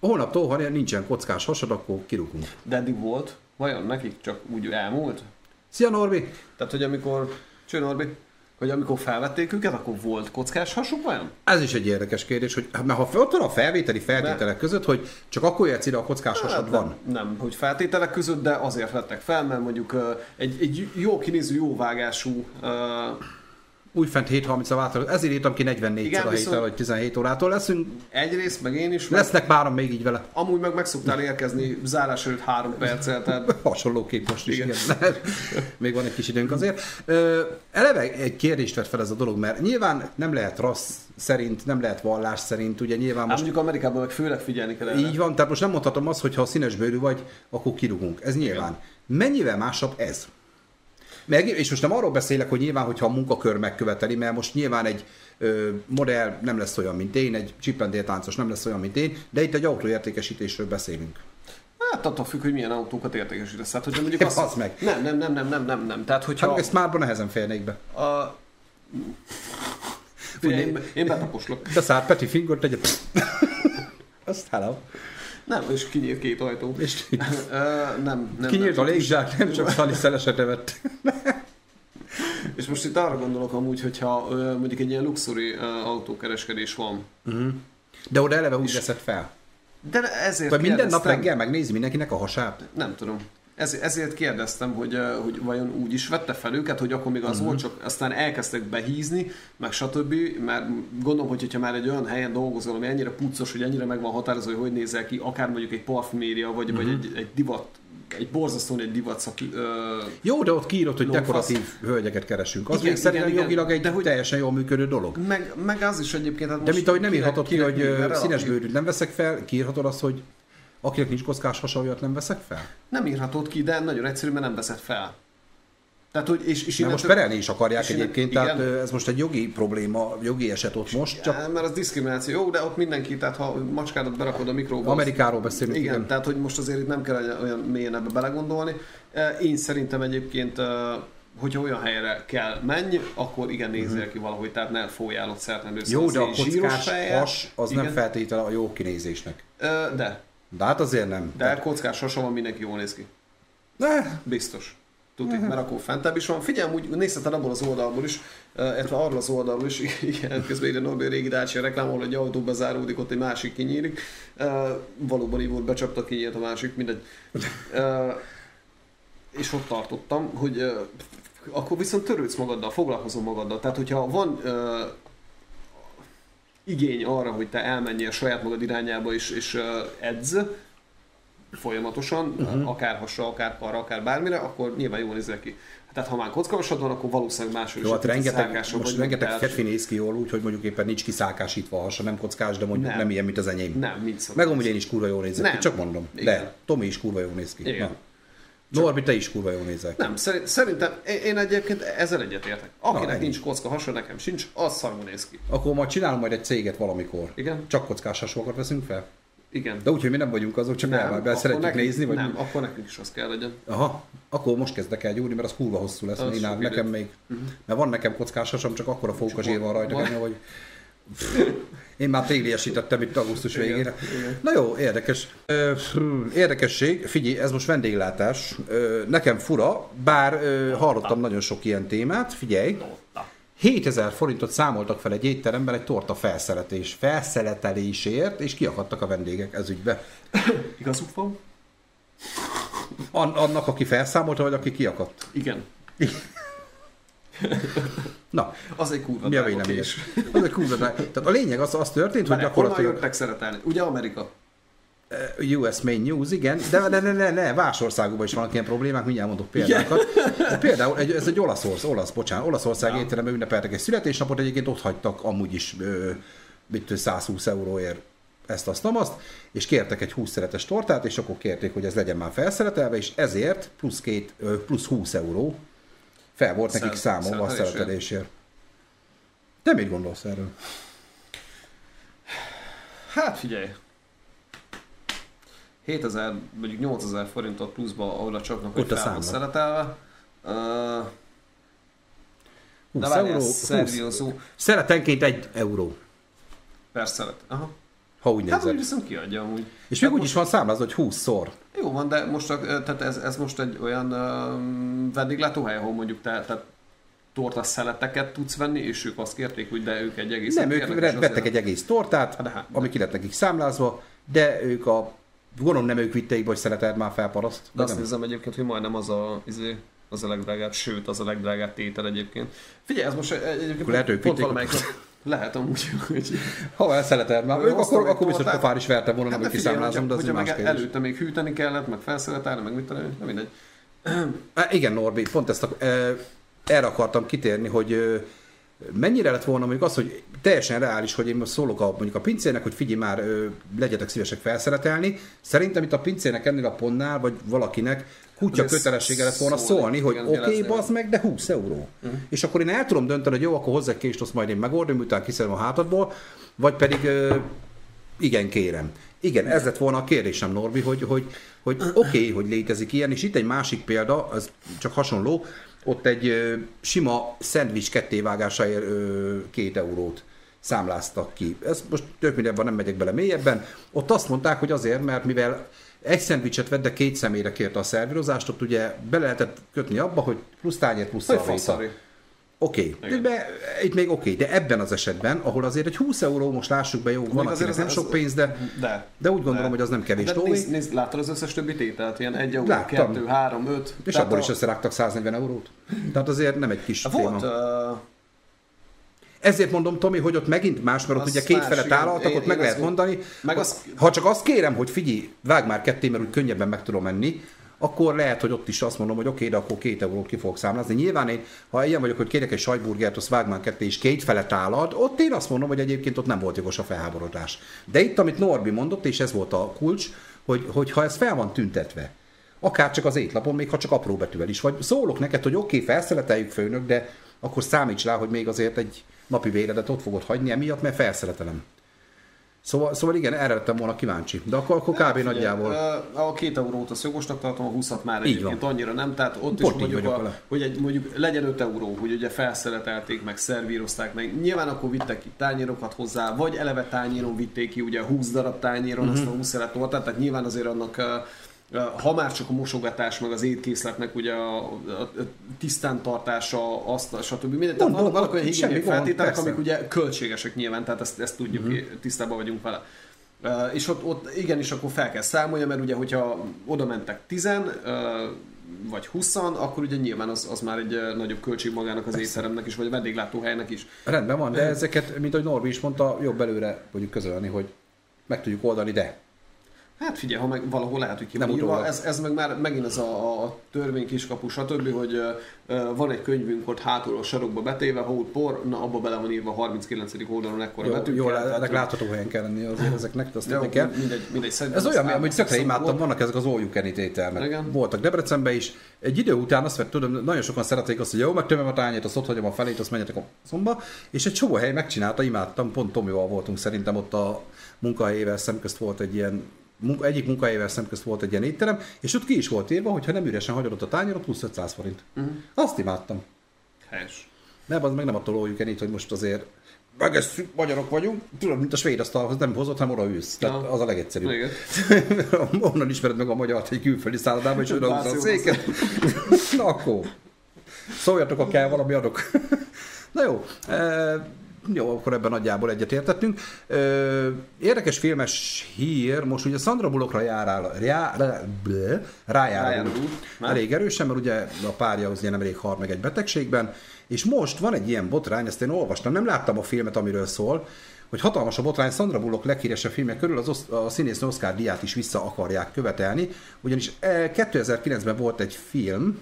holnaptól, ha nincsen kockás hasad, akkor kirúgunk. De eddig volt? Vajon nekik csak úgy elmúlt? Szia Norbi! Tehát, hogy amikor... Cső Norbi? Hogy amikor felvették őket, akkor volt kockás hasuk vajon? Ez is egy érdekes kérdés, hogy hát, mert ha ott van a felvételi feltételek között, hogy csak akkor jöhetsz ide, a kockás hasad Hát van. Nem, nem, hogy feltételek között, de azért vettek fel, mert mondjuk uh, egy, egy jó kinéző, jó vágású uh, Újfent 7.30 a változat. Ezért írtam ki 44 Igen, a héttel, vagy 17 órától leszünk. egyrészt, meg én is, meg Lesznek páran még így vele. amúgy meg meg szoktál érkezni zárás előtt három perccel, tehát [LAUGHS] Hasonló kép most is, Igen. igen. Még van egy kis időnk azért. Ö, eleve egy kérdést vett fel ez a dolog, mert nyilván nem lehet rassz szerint, nem lehet vallás szerint, ugye nyilván hát most mondjuk Amerikában meg főleg figyelni kell erre. így van, tehát most nem mondhatom azt, hogy ha színes bőrű vagy, akkor kirugunk. Ez nyilván. Mennyivel másabb ez? Meg, és most nem arról beszélek, hogy nyilván, hogyha a munkakör megköveteli, mert most nyilván egy ö, modell nem lesz olyan, mint én, egy csipendél táncos nem lesz olyan, mint én, de itt egy autóértékesítésről beszélünk. Hát attól függ, hogy milyen autókat értékesítesz. Hát, hogyha mondjuk [LAUGHS] azt... bazd meg. Nem, nem, nem, nem, nem, nem, nem. Tehát, hogyha... Hát ezt márban nehezen férnék be. A... Figyelj, én, én betaposlok. Beszállt Peti fingert, tegye... [LAUGHS] Azt hello. Nem, és kinyílt két ajtó. És nem, nem. kinyílt a nem. légzsák, nem csak Szali szelesete vett. [LAUGHS] És most itt arra gondolok amúgy, hogyha ö, mondjuk egy ilyen luxuri ö, autókereskedés van. De oda eleve úgy veszed fel. De ezért Vagy minden nap reggel megnézi mindenkinek a hasát. Nem tudom. Ez, ezért kérdeztem, hogy, ö, hogy vajon úgy is vette fel őket, hogy akkor még az volt, csak aztán elkezdtek behízni, meg stb. Mert gondolom, hogy hogyha már egy olyan helyen dolgozol, ami ennyire puccos, hogy ennyire meg van határozva, hogy hogy nézel ki, akár mondjuk egy parfüméria, vagy, vagy egy, egy divat egy borzasztóan egy divat szaki, ö, Jó, de ott kiírott, hogy Lófasz. dekoratív hölgyeket keresünk. Az Igen, még szerintem igen, jogilag egy de hogy- teljesen jól működő dolog. meg, meg az is egyébként. Hát De mint ahogy nem írhatod ki, hogy mert színes bőrűt nem veszek fel, kiírhatod azt, hogy akinek nincs kockás hasa, olyat nem veszek fel? Nem írhatod ki, de nagyon egyszerű, mert nem veszed fel. Tehát, hogy, és, és most perelni is akarják és innen- egyébként, igen. tehát ö, ez most egy jogi probléma, jogi eset ott most, csak Ja, mert az diszkrimináció. Jó, de ott mindenki, tehát ha macskádat berakod a mikróba... Amerikáról beszélünk, Igen, igen. tehát hogy most azért itt nem kell olyan- mélyen ebbe belegondolni. Én szerintem egyébként, hogyha olyan helyre kell menj, akkor igen, nézzél ki valahogy, tehát ne folyjál ott. Mhm. jó, de a kockás has az nem Igen. feltétele a jó kinézésnek. De, De hát azért nem. de kockás hasa van, mindenki jól néz ki. De, Biztos. Tuti, mert akkor fentebb is van. Figyelj, úgy nézheted abból az oldalból is, eh, illetve arról az oldalból is, [LAUGHS] igen, közben ide Norbi régi Dacia reklám, ahol egy autó bezáródik, ott egy másik kinyílik. Eh, valóban így volt, becsapta kinyílt a másik, mindegy. Eh, és ott tartottam, hogy akkor viszont törődsz magaddal, foglalkozol magaddal. Tehát, hogyha van igény arra, hogy te elmenjél saját magad irányába és, és edz folyamatosan, uh-huh. akár hasra, akár karra, akár bármire, akkor nyilván jól nézel ki. Tehát ha már kockavasad van, akkor valószínűleg máshol jó, is hát rengeteg, most rengeteg férfi néz ki jól úgy, hogy mondjuk éppen nincs kiszálkásítva a hasa, nem kockás, de mondjuk nem, Nem. ilyen, mint az enyém. Nem, mint szokott. Meg amúgy én is kurva jól nézek ki, Nem. csak mondom. Igen. De, Tomi is kurva jól néz ki. Igen. Na. Norbi, te is kurva jól nézel ki. Nem, szerint, szerintem én- én egyébként ezzel egyetértek. Akinek ennyi. nincs kocka hasa, nekem sincs, az szarul néz ki. Akkor majd csinálunk majd egy céget valamikor. Igen? Csak kockás hasonlókat veszünk fel? Igen. De úgy, hogy mi nem vagyunk azok, csak nem, akkor szeretjük nekünk- nézni, vagy Nem, akkor nekünk is az kell legyen. Aha, akkor most kezdek el gyúrni, mert az kurva hosszú lesz, Az én nekem még, mert van nekem kockás hasam, csak akkor a fóka zsír van rajta, hogy én már tégliesítettem itt augusztus Igen, végére. igen. Na jó, érdekes. Érdekesség, figyelj, ez most vendéglátás. Nekem fura, bár hallottam nagyon sok ilyen témát, figyelj. 7000 forintot számoltak fel egy étteremben egy torta felszeletés, felszeletelésért, és kiakadtak a vendégek ez ügybe. [COUGHS] Igazuk van? An- annak, aki felszámolta, vagy aki kiakadt? Igen. [LAUGHS] Na, Az egy kurva mi a kés. Az egy kurva drága. Tehát a lényeg az, az történt, hogy Honnan gyakorlatilag jöttek szeretelni? Ugye Amerika? US Main News, igen, de ne, ne, ne, ne, más országokban is vannak ilyen problémák, mindjárt mondok példákat. De például egy, ez egy olasz, olasz, bocsánat, Olaszország Ja. étteremben ünnepeltek egy születésnapot, egyébként ott hagytak amúgy is ö, mit tudom, 120 euróért ezt, azt, azt, és kértek egy 20 szeretes tortát, és akkor kérték, hogy ez legyen már felszeletelve, és ezért plusz, két, ö, plusz 20 euró fel volt nekik Szel- számolva a szeletelésért. Te mit gondolsz erről? Hát figyelj. 7000, mondjuk 8000 forintot pluszba, ahol a csapnak, hogy Ott a fel van szeretelve. Uh, 20 de várjál, 20. Szeletenként egy euró, per szelet. Aha. ha úgy Hát úgy nézed. viszont kiadja amúgy. És Hát még úgy is van számlázva, hogy 20-szor. Jó van, de most tehát ez, ez most egy olyan uh, vendéglátóhely, ahol mondjuk te, te torta szeleteket tudsz venni, és ők azt kérték, hogy de ők egy egész Nem, ők vettek egy egész tortát, de hát- ami ki lett nekik számlázva, de ők a... Gondolom nem ők vitték, hogy szereted már fel paraszt. De azt nem. nézem egyébként, hogy majdnem az a, izé, az a legdrágább, sőt, az a legdrágább tétel egyébként. Figyelj, ez most egy- egyébként Akkor lehet, ők pont vitték valamelyik nap- lehet amúgy, hogy... Ha el szereted már, ők akkor, akkor biztos pofár is verte volna, nem, hogy figyelj, kiszámlázom, de az meg előtte még hűteni kellett, meg felszeletelni, meg mit tudom, nem mindegy. Igen, Norbi, pont ezt a, erre akartam kitérni, hogy mennyire lett volna mondjuk az, hogy teljesen reális, hogy én most szólok a, mondjuk a pincének, hogy figyelj már, e, legyetek szívesek felszeretelni. Szerintem itt a pincének ennél a pontnál, vagy valakinek kutya Azért kötelessége lett volna szólni, hogy oké, okay, bazd meg, de 20 euró. Uh-huh. És akkor én el tudom dönteni, hogy jó, akkor hozzá egy kést, azt majd én megoldom, miután kiszedem a hátadból, vagy pedig igen, kérem. Igen, ez lett volna a kérdésem, Norbi, hogy, hogy, hogy [CLEARS THROAT] oké, okay, hogy létezik ilyen, és itt egy másik példa, az csak hasonló, ott egy ö, sima szendvics kettévágásáért ö, két eurót számláztak ki. Ez most tök mindenben nem megyek bele mélyebben. Ott azt mondták, hogy azért, mert mivel egy szendvicset vett, de két személyre kérte a szervírozást, ott ugye bele lehetett kötni abba, hogy plusz tányér, plusz szalvéta. Oké, okay. de itt még oké, okay. de ebben az esetben, ahol azért egy 20 euró, most lássuk be, jó, van azért az nem az, sok pénz, de, de, de úgy gondolom, de, hogy az nem kevés de nézd, nézd, láttad az összes többi tételt? Ilyen 1 euró, 2, 3, 5. És abból a... is összerágtak 140 eurót. Tehát azért nem egy kis Volt, téma. Uh... Ezért mondom, Tomi, hogy ott megint más, mert ott ugye két fele tálaltak, ott meg lehet mondani. Meg az... Ha csak azt kérem, hogy figyelj, vág már ketté, mert úgy könnyebben meg tudom menni, akkor lehet, hogy ott is azt mondom, hogy oké, okay, de akkor két eurót ki fogok számlázni. Nyilván én, ha ilyen vagyok, hogy kérek egy sajtburgert, azt vág már ketté, és két fele tálad, ott én azt mondom, hogy egyébként ott nem volt jogos a felháborodás. De itt, amit Norbi mondott, és ez volt a kulcs, hogy, hogy ha ez fel van tüntetve, akár csak az étlapon, még ha csak apró betűvel is, vagy szólok neked, hogy oké, okay, felszeleteljük főnök, de akkor számíts rá, hogy még azért egy napi véredet ott fogod hagyni emiatt, mert felszeletelem. Szóval, szóval igen, erre lettem volna kíváncsi. De akkor, akkor kb. Nagyjából. A két eurót az jogosnak tartom, a 20 már így egyébként van. annyira nem. Tehát ott Pont is mondjuk, a, hogy egy, mondjuk legyen 5 euró, hogy ugye felszeletelték, meg szervírozták meg. Nyilván akkor vittek ki tányérokat hozzá, vagy eleve tányéron vitték ki, ugye 20 darab tányéron uh-huh. azt a 20 szelet tehát nyilván azért annak ha már csak a mosogatás, meg az étkészletnek ugye a, a, a tisztán tartása, azt, stb. Minden, tehát vannak, vannak olyan higiéniai feltételek, amik ugye költségesek nyilván, tehát ezt, ezt tudjuk, uh-huh. tisztában vagyunk vele. Uh, és ott, ott igenis akkor fel kell számolja, mert ugye, hogyha oda mentek tizen, uh, vagy 20 akkor ugye nyilván az, az már egy nagyobb költség magának az étteremnek is, vagy a vendéglátóhelynek is. Rendben van, de ezeket, mint ahogy Norbi is mondta, jobb előre mondjuk közölni, hogy meg tudjuk oldani, de Hát figyelj, ha meg valahol lehet, hogy írva, ez, ez meg már megint az a, a törvény kiskapu, stb., hogy uh, van egy könyvünk ott hátul a sarokba betéve, hold por, na abba bele van írva a 39. oldalon ekkora betűkkel. Jó, ennek látható helyen kell lenni azért ezeknek, azt jó, kell. Mindegy, mindegy, ez olyan, amit tökre imádtam, vannak ezek az all you can ételmek. Voltak Debrecenben is. Egy idő után azt vett, tudom, nagyon sokan szerették azt, hogy jó, megtömöm a tányét, azt ott hagyom a felét, azt menjetek a szomba, és egy csomó hely megcsinálta, imádtam, pont Tomival voltunk szerintem ott a munkahelyével szemközt volt egy ilyen egyik munkahelyével szemközt volt egy ilyen étterem, és ott ki is volt írva, hogy ha nem üresen hagyod ott a tányérot, plusz 500 forint. Uh-huh. Azt imádtam. Helyes. Nem, az meg nem attól lójuk itt, hogy most azért ezt magyarok vagyunk, tudod, mint a svéd asztalhoz nem hozott, hanem oda ülsz. Tehát ja. az a legegyszerűbb. [LAUGHS] Onnan ismered meg a magyar egy külföldi szállodában, és oda a széket. [LAUGHS] Na akkor. Szóljatok, ha kell, valami adok. [LAUGHS] Na jó. E- jó, akkor ebben nagyjából egyetértettünk. Érdekes filmes hír, most ugye Sandra Bullockra jár, rá, rájárul elég erősen, mert ugye a párja az ilyen elég hal meg egy betegségben, és most van egy ilyen botrány, ezt én olvastam, nem láttam a filmet, amiről szól, hogy hatalmas a botrány, Sandra Bullock leghíresebb filmek körül az a színész Oscar díját is vissza akarják követelni, ugyanis 2009-ben e, volt egy film,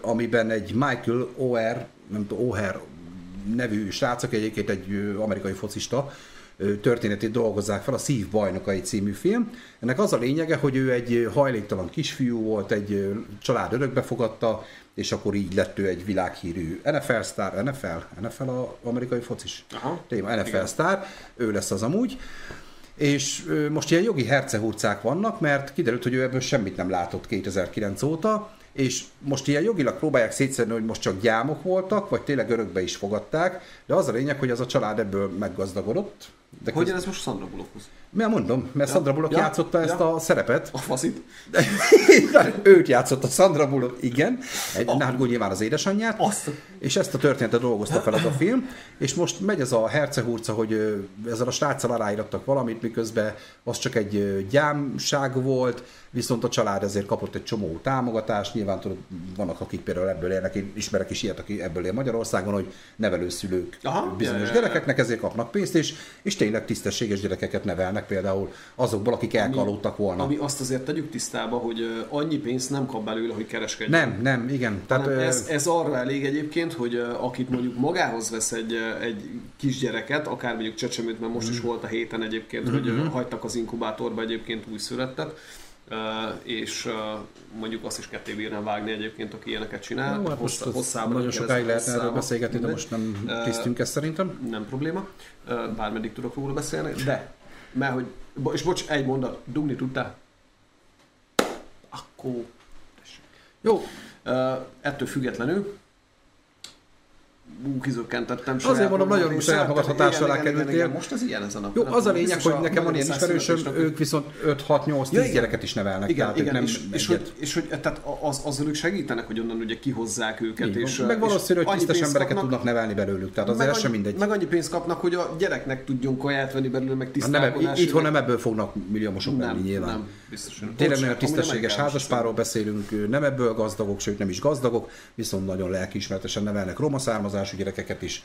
amiben egy Michael O'Hare, nem tudom, O'Hare nevű srác, aki egyébként egy amerikai focista, történetét dolgozzák fel, a Szív bajnokai című film. Ennek az a lényege, hogy ő egy hajléktalan kisfiú volt, egy család örökbe fogadta, és akkor így lett ő egy világhírű NFL sztár, NFL, NFL a amerikai focis Aha, téma, NFL igen. sztár, ő lesz az amúgy. És most ilyen jogi hercehurcák vannak, mert kiderült, hogy ő ebből semmit nem látott 2009 óta, és most ilyen jogilag próbálják szétszedni, hogy most csak gyámok voltak, vagy tényleg örökbe is fogadták, de az a lényeg, hogy az a család ebből meggazdagodott. De Hogyan köz... ez most Sandra Bullockhoz? Mert mondom, mert ja. Sandra Bullock ja. játszotta ja. ezt a szerepet. A faszit. [LAUGHS] Őt játszotta Sandra Bullock, igen. Egy, a... Nárgó nyilván az édesanyját. Azt. És ezt a történetet dolgozta fel az a film. És most megy ez a hercehurca, hogy ezzel a sráccal aláírattak valamit, miközben az csak egy gyámság volt, viszont a család ezért kapott egy csomó támogatást. Nyilván tudod, vannak, akik például ebből élnek, én ismerek is ilyet, aki ebből él Magyarországon, hogy nevelőszülők Aha, bizonyos jaj, gyerekeknek ezért kapnak pénzt, és, és tényleg tisztességes gyerekeket nevelnek például azokból, akik elkalódtak volna. Ami azt azért tegyük tisztába, hogy annyi pénzt nem kap belőle, hogy kereskedjen. Nem, nem, igen. Tehát, ez, ez arra elég egyébként, hogy akit mondjuk magához vesz egy, egy kisgyereket, akár mondjuk csecsemőt, mert most mm. is volt a héten egyébként, mm-hmm. hogy hagytak az inkubátorba egyébként újszülettet, Uh, és mondjuk azt is ketté bírnám vágni egyébként, aki ilyeneket csinál. Jó, hát most hosszában, nagyon sokáig lehetne erről beszélgetni, de most nem tisztünk ezt szerintem. Nem probléma, bármeddig tudok róla beszélni, de, mert hogy, és bocs, egy mondat, dugni tudtál? Akkor, Jó. Ettől függetlenül kizökkentettem Azért mondom, nagyon részre. saját magad Tehát hatás igen, alá igen, igen, kerültél. igen, Most az ilyen ezen a Jó, az a lényeg, biztos hogy nekem van ilyen ismerősöm, ők viszont 5, 6, 8, 10 Ja, igen. gyereket is nevelnek. Igen, tehát igen, nem és, hogy, és hogy tehát az, azzal ők segítenek, hogy onnan ugye kihozzák őket. Van. és, meg valószínű, hogy tisztes embereket kapnak, tudnak nevelni belőlük, tehát azért ez sem mindegy. Meg annyi pénzt kapnak, hogy a gyereknek tudjon kaját venni belőle, meg Hát tisztálkodási. itthon nem ebből fognak milliómosok lenni nyilván. nem, biztosan. Tényleg nagyon amúgy tisztességes házaspárról beszélünk, nem ebből gazdagok, sőt nem is gazdagok, viszont nagyon lelkiismeretesen nevelnek roma származású gyerekeket is,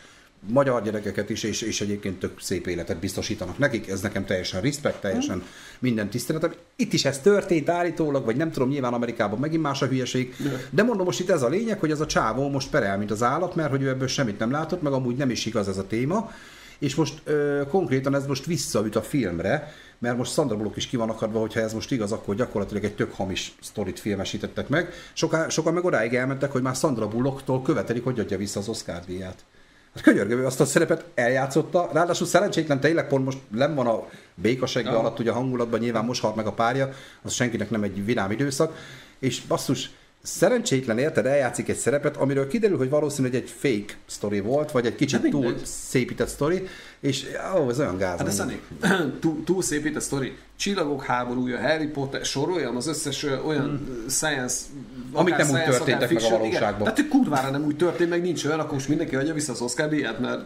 magyar gyerekeket is, és, és egyébként tök szép életet biztosítanak nekik. Ez nekem teljesen respekt, teljesen minden tiszteletem. Itt is ez történt állítólag, vagy nem tudom, nyilván Amerikában megint más a hülyeség. De mondom, most itt ez a lényeg, hogy ez a csávó most perel, mint az állat, mert hogy ő ebből semmit nem látott, meg amúgy nem is igaz ez a téma. És most ö, konkrétan ez most visszaüt a filmre, mert most Sandra Bullock is ki van akadva, hogyha ez most igaz, akkor gyakorlatilag egy tök hamis sztorit filmesítettek meg. Soká, sokan meg odáig elmentek, hogy már Sandra Bullocktól követelik, hogy adja vissza az Oscar díját. Hát könyörgő, azt a szerepet eljátszotta, ráadásul szerencsétlen tényleg pont most nem van a békasegge alatt ugye a hangulatban, nyilván most halt meg a párja, az senkinek nem egy vidám időszak, és basszus, szerencsétlen érted, eljátszik egy szerepet, amiről kiderül, hogy valószínű, hogy egy fake story volt, vagy egy kicsit Hát túl mindegy. szépített story, és ó, ez olyan gáz. Hát. Szani, [CLEARS THROAT] túl, túl szép itt a sztori. Csillagok háborúja, Harry Potter, soroljam az összes olyan ö, science... Hmm. Amik nem úgy science, történtek akár meg a valóságban. Igen. Tehát kurvára nem úgy történt, meg nincs olyan, akkor most mindenki adja vissza az Oscar díját, mert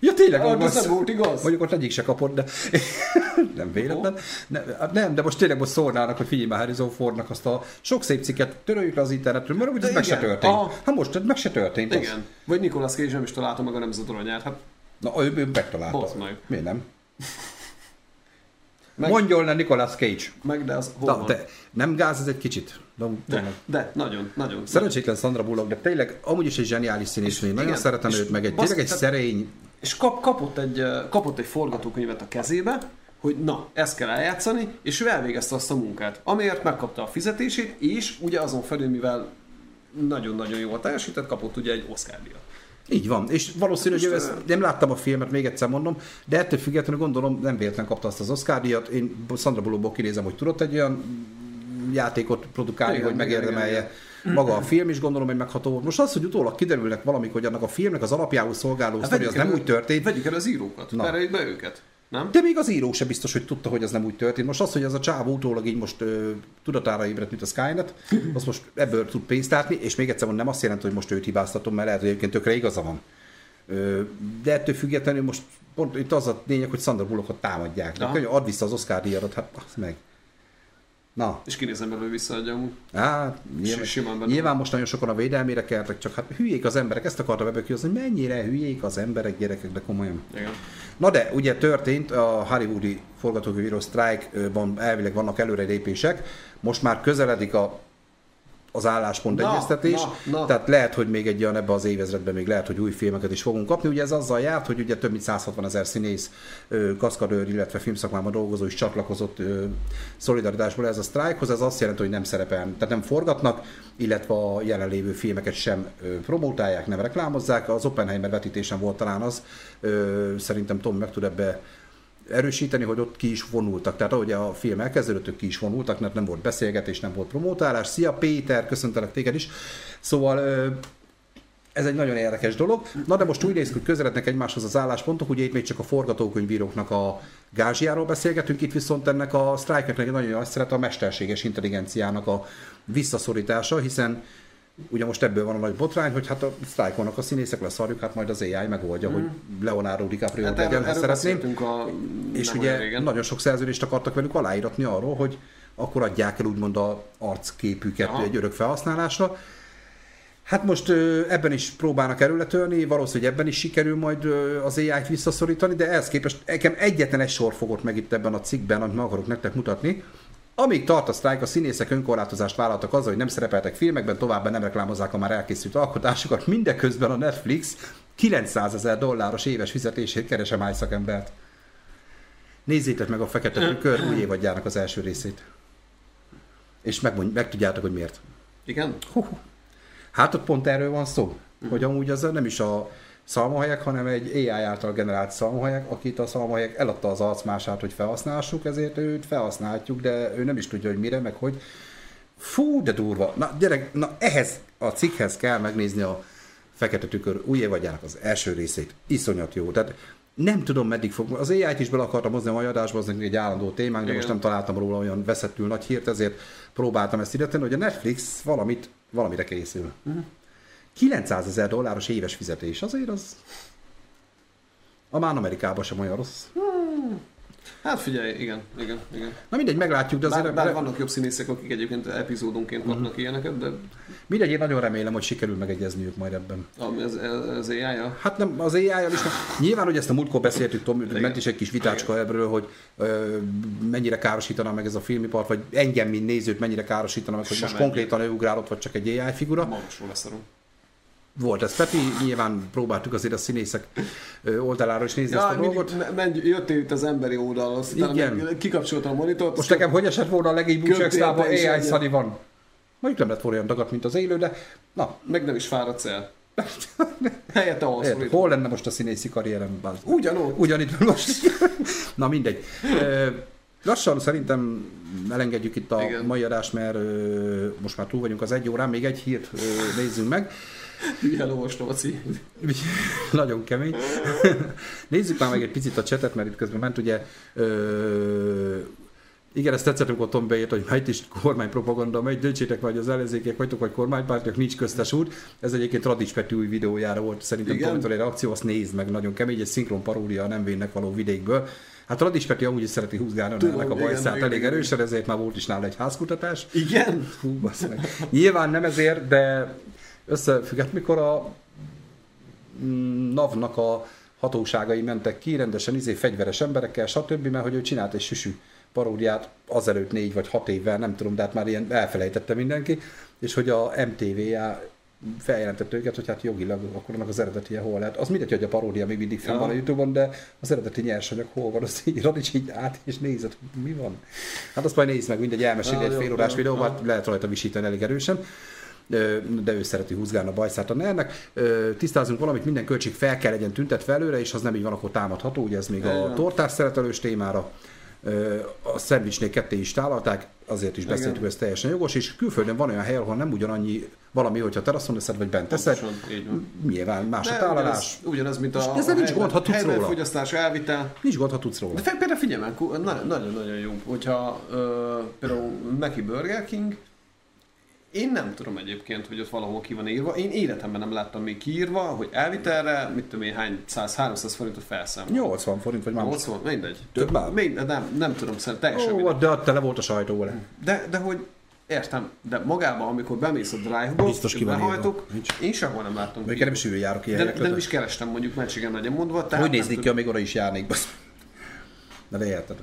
Ja, tényleg, Ah, ez nem volt igaz. Mondjuk ott egyik se kapott, de [LAUGHS] nem véletlen. Ne, hát nem, de most tényleg most szólnának, hogy figyelj már Harrison Fordnak azt a sok szép cikket töröljük le az internetről, mert úgy ez De meg se történt. Aha. Hát most meg se történt. Az. igen. Vagy Nicolas Cage nem is találta meg a nemzet aranyát. Hát Na, ő, ő megtalálta. Meg. Miért nem? [LAUGHS] meg, Mondjon le Nicolas Cage. meg de az hol Na, van? de nem gáz ez egy kicsit? De, de, de, nagyon, nagyon. Szerencsétlen Sandra Bullock, de tényleg amúgy is egy zseniális színésznő. Nagyon igen, szeretem őt, meg egy basz- tényleg egy szerény, És kap, kapott, egy, kapott egy forgatókönyvet a kezébe, hogy na, ezt kell eljátszani, és ő elvégezte azt a munkát, amiért megkapta a fizetését, és ugye azon felül, mivel nagyon-nagyon jól teljesített, kapott ugye egy Oscar díjat. Így van, és valószínű, hogy ő ezt, nem láttam a filmet, még egyszer mondom, de ettől függetlenül gondolom nem véletlen kapta azt az Oscar díjat. Én Sandra Bullockból kinézem, hogy tudott egy olyan játékot produkálni, Igen, hogy igen, megérdemelje. Maga a film is gondolom, hogy megható volt. Most az, hogy utólag kiderülnek valamik, hogy annak a filmnek az alapjául szolgáló sztori, az nem elő- úgy történt, Vegyük el az írókat, Na. be őket. Nem? de még az író sem biztos, hogy tudta, hogy az nem úgy történt. Most az, hogy az a csávó utólag így most ö, tudatára ébredt, mint a Skynet, az most ebből tud pénzt látni, és még egyszer mondom, nem azt jelenti, hogy most őt hibáztatom, mert lehet, hogy egyébként tökre igaza van. Ö, de ettől függetlenül most pont itt az a lényeg, hogy Sandra Bullockot támadják. Könyv, add vissza az Oscar díjadat, hát az meg. Na, És kinézem belőle visszaadja amúgy. hát nyilván, simán benne nyilván most nagyon sokan a védelmére keltek, csak hát hülyék az emberek, ezt akartam ebből kihozni, hogy mennyire hülyék az emberek, gyerekek, de komolyan. Igen. Na de, ugye történt a hollywoodi forgatókönyvíró sztrájkban elvileg vannak előrelépések, most már közeledik a, az álláspont Na, egyeztetés, na, na. tehát lehet, hogy még egy olyan ebbe az évezredben még lehet, hogy új filmeket is fogunk kapni. Ugye ez azzal járt, hogy ugye több mint 160 ezer színész, kaszkadőr, illetve filmszakmában dolgozó is csatlakozott szolidaritásból ez a sztrájkhoz. Ez azt jelenti, hogy nem szerepel, tehát nem forgatnak, illetve a jelenlévő filmeket sem promotálják, nem reklámozzák. Az Oppenheimer vetítésen volt talán az, szerintem Tom meg tud ebbe erősíteni, hogy ott ki is vonultak. Tehát ahogy a film elkezdődött, ők ki is vonultak, mert nem volt beszélgetés, nem volt promótálás. Szia Péter, köszöntelek téged is. Szóval ez egy nagyon érdekes dolog. Na de most úgy néz ki, hogy közelednek egymáshoz az álláspontok, ugye itt még csak a forgatókönyvíróknak a gázsiáról beszélgetünk, itt viszont ennek a sztrájknak egy nagyon nagy szeret a mesterséges intelligenciának a visszaszorítása, hiszen ugye most ebből van a nagy botrány, hogy hát a sztrájkolnak a színészek leszarjuk, hát majd az AI megoldja, hogy Leonardo DiCaprio Hát legyen, erről, szeretném. a És ugye régen. nagyon sok szerződést akartak velük aláíratni arról, hogy akkor adják el úgymond a arcképüket Aha. egy örök felhasználásra. Hát most ebben is próbálnak erőletölni, valószínűleg ebben is sikerül majd az AI-t visszaszorítani, de ehhez képest nekem egyetlen egy sor fogott meg itt ebben a cikkben, amit meg akarok nektek mutatni. Amíg tart a sztrájk, a színészek önkorlátozást vállaltak azzal, hogy nem szerepeltek filmekben, továbbá nem reklámozzák a már elkészült alkotásokat, mindeközben a Netflix 900 ezer dolláros éves fizetését keresem máj szakembert. Nézzétek meg a Fekete Tükör új évadjának az első részét. És megmond, megtudjátok, hogy miért. Igen? Hú. Hát ott pont erről van szó, hogy amúgy az nem is a szalmahelyek, hanem egy AI által generált szalmahelyek, akit a szalmahelyek eladta az arcmását, hogy felhasználhassuk, ezért őt felhasználhatjuk, de ő nem is tudja, hogy mire, meg hogy. Fú, de durva. Na gyerek, na ehhez a cikkhez kell megnézni a Fekete tükör új évadjának az első részét. Iszonyat jó. Tehát nem tudom, meddig fog. Az AI-t is bele akartam hozni a mai adásba, az egy állandó témánk, de Igen. most nem találtam róla olyan veszettül nagy hírt, ezért próbáltam ezt ide tenni, hogy a Netflix valamit, valamire készül. Mhm. 900 ezer dolláros éves fizetés, azért az a már Amerikában sem olyan rossz. Hát figyelj, igen, igen, igen. Na mindegy, meglátjuk, de azért Bár, bár vannak jobb színészek, akik egyébként epizódonként kapnak Mhm. ilyeneket, de mindegy, én nagyon remélem, hogy sikerül megegyezniük majd ebben. ami az, az ai -ja. Hát nem, az AI-jal is. Nyilván, hogy ezt a múltkor beszéltük, Tom, ment is egy kis vitácska ebből, hogy ö, mennyire károsítana meg ez a filmipart, vagy engem, mint nézőt mennyire károsítana meg, hogy most Sem konkrétan ő ugrálott, vagy csak egy AI figura. Magasról leszarom. Volt ez Peti, nyilván próbáltuk azért a színészek oldaláról is nézni ezt a dolgot. mindig me- menj, jöttél itt az emberi oldalhoz, utána Igen. kikapcsoltam a monitort, Most nekem hogy esett volna a te is AI. Sunny van. Mondjuk nem lett volna olyan dagat, mint az élő, de na, meg nem is fáradsz el. [LAUGHS] Helyette érted, hol lenne most a színészi karrierem? Ugyanott. Ugyanitt most. [LAUGHS] Na mindegy. Lassan szerintem elengedjük itt a Igen. mai adást, mert ö, most már túl vagyunk az egy órán, még egy hírt ö, nézzünk meg. Hülye lovas Laci. [LAUGHS] Nagyon kemény. [LAUGHS] Nézzük már meg egy picit a csetet, mert itt közben ment ugye ö, igen, ezt tetszett, amikor Tom beírt, hogy itt is kormánypropaganda megy, döntsétek vagy az ellenzékek vagytok, vagy kormánypártiak, nincs köztes út. Ez egyébként Radics Peti új videójára volt, szerintem. Tomitól egy reakció, azt nézd meg, nagyon kemény, egy szinkron paródia a nem vénnek való vidékből. Hát Radics Peti amúgy is szereti húzgálni Tudom, ennek a bajszát elég igen. erősen, ezért már volt is nála egy házkutatás. Igen? Hú, meg. Nyilván nem ezért, de összefügget, mikor a mm, NAV-nak a hatóságai mentek ki, rendesen izé fegyveres emberekkel, stb., mert hogy ő csinált egy süsű paródiát azelőtt négy vagy hat évvel, nem tudom, de hát már ilyen elfelejtette mindenki, és hogy a MTV-já feljelentette őket, hogy hát jogilag akkor annak az eredeti hol lehet. Az mindegy, hogy a paródia még mindig fenn van a Youtube-on, de az eredeti nyersanyag hol van, az így Radics így át és hogy mi van. Hát azt majd nézd meg, mindegy, elmeséli Ja, egy fél órás videóban, hát lehet rajta visítani elég erősen de ő szereti húzgálni a bajszát a NER-nek. Tisztázunk valamit, minden költség fel kell legyen tüntetve előre, és az nem így van, akkor támadható, ugye ez még a tortás szeretelős témára. A szendvicsnél ketté is tálalták, azért is beszéltük, ez teljesen jogos, és külföldön van olyan hely, ahol nem ugyanannyi valami, hogyha teraszon teszed, vagy bent teszed. Nyilván más a De tálalás. ugyanaz, ugyanaz, mint a, ezzel a nincs gond, ha tudsz róla. fogyasztás elvitel. Nincs gond, ha tudsz róla. De például figyelj meg, nagyon-nagyon jó, hogyha ö, például Mackie Burger King, én nem tudom egyébként, hogy ott valahol ki van írva. Én életemben nem láttam még kiírva, hogy elvitelre, mit tudom én, hány 100-300 forintot felszámol. 80 forint, vagy már most. 80, mindegy. Több már? Még, nem, nem tudom, szerintem teljesen Ó, mindegy. de ott tele volt a sajtó vele. De, de hogy értem, de magában, amikor bemész a drive-ba, Biztos ki van behajtok, én sehol nem láttam Még nem is járok ilyen de, de nem is kerestem mondjuk, mentségem legyen mondva. Tehát Hogy néznék ki, amíg oda is járnék. Na de érted.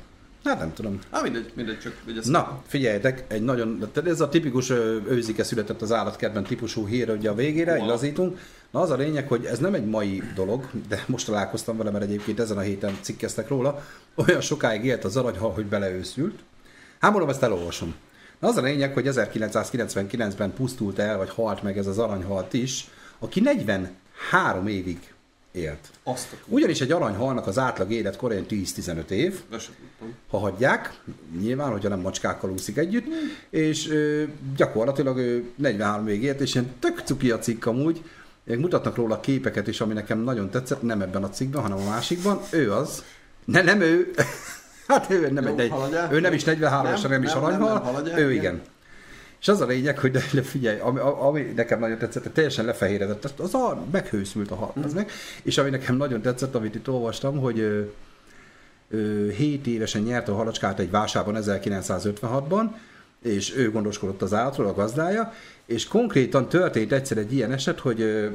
Hát nem tudom. Ah, mindegy, mindegy, csak hogy ezt Na, figyeljetek, egy nagyon, ez a tipikus őzike született az állatkertben típusú hír, ugye a végére, Wow. lazítunk. Na az a lényeg, hogy ez nem egy mai dolog, de [LAUGHS] most találkoztam vele, mert egyébként ezen a héten cikkeztek róla. Olyan sokáig élt az aranyhal, hogy beleőszült. Hát mondom, ezt elolvasom. Na az a lényeg, hogy 1999-ben pusztult el, vagy halt meg ez az aranyhalt is, aki 43 évig élt. Ugyanis egy aranyhalnak az átlag életkor olyan 10-15 év, ha hagyják, nyilván, hogyha nem macskákkal úszik együtt, és ö, gyakorlatilag ő 43 még élt, és ilyen tök cuki a cikk amúgy, Még mutatnak róla képeket is, ami nekem nagyon tetszett, nem ebben a cikkben, hanem a másikban. Ő az. Ne, nem ő. [LAUGHS] hát ő nem, Jó, egy, haladjál. ő nem is 43 Nem, nem, nem is nem, nem, aranyhal, nem, haladjál, ő igen. igen. És az a lényeg, hogy de, de figyelj, ami, ami nekem nagyon tetszett, teljesen lefehéredett, az, a meghőszült a hal, az meg, és ami nekem nagyon tetszett, amit itt olvastam, hogy ö, ö, 7 évesen nyerte a halacskát egy vásárban 1956-ban, és ő gondoskodott az állatról, a gazdája, és konkrétan történt egyszer egy ilyen eset, hogy ö,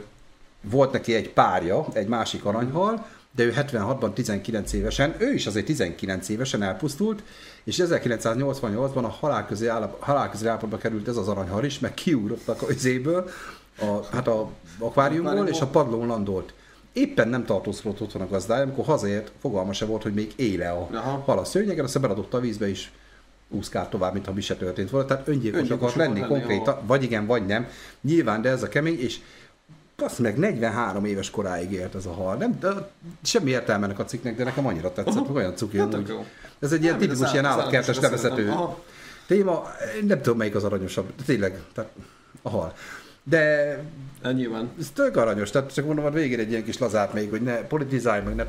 volt neki egy párja, egy másik aranyhal, de ő 76-ban 19 évesen, ő is azért 19 évesen elpusztult, és 1988-ban a halálközi, állap, halálközi állapotba került ez az aranyhal is, meg kiugrottak az izéből, a, hát a akváriumból, és a padlón landolt. Éppen nem tartózkodott otthon a gazdája, amikor hazaért, fogalma se volt, hogy még éle a Aha. hal a szőnyegen, aztán beradotta a vízbe is úszkált tovább, mintha mi se történt volna. Tehát öngyilkos Öngyilkos lenni lenni, konkrétan, vagy igen, vagy nem. Nyilván, de ez a kemény, és azt meg 43 éves koráig élt ez a hal. Nem, de semmi értelme ennek a cikknek, de nekem annyira tetszett, meg olyan cuki Hát jó. Ez egy ilyen Nem, de tipikus ilyen állatkertes nevezető téma. Nem tudom, melyik az aranyosabb. de Tényleg, tehát a hal. De Hát nyilván. ez tök aranyos, tehát csak mondom, hogy végén egy ilyen kis lazát még, hogy ne politizálj, meg ne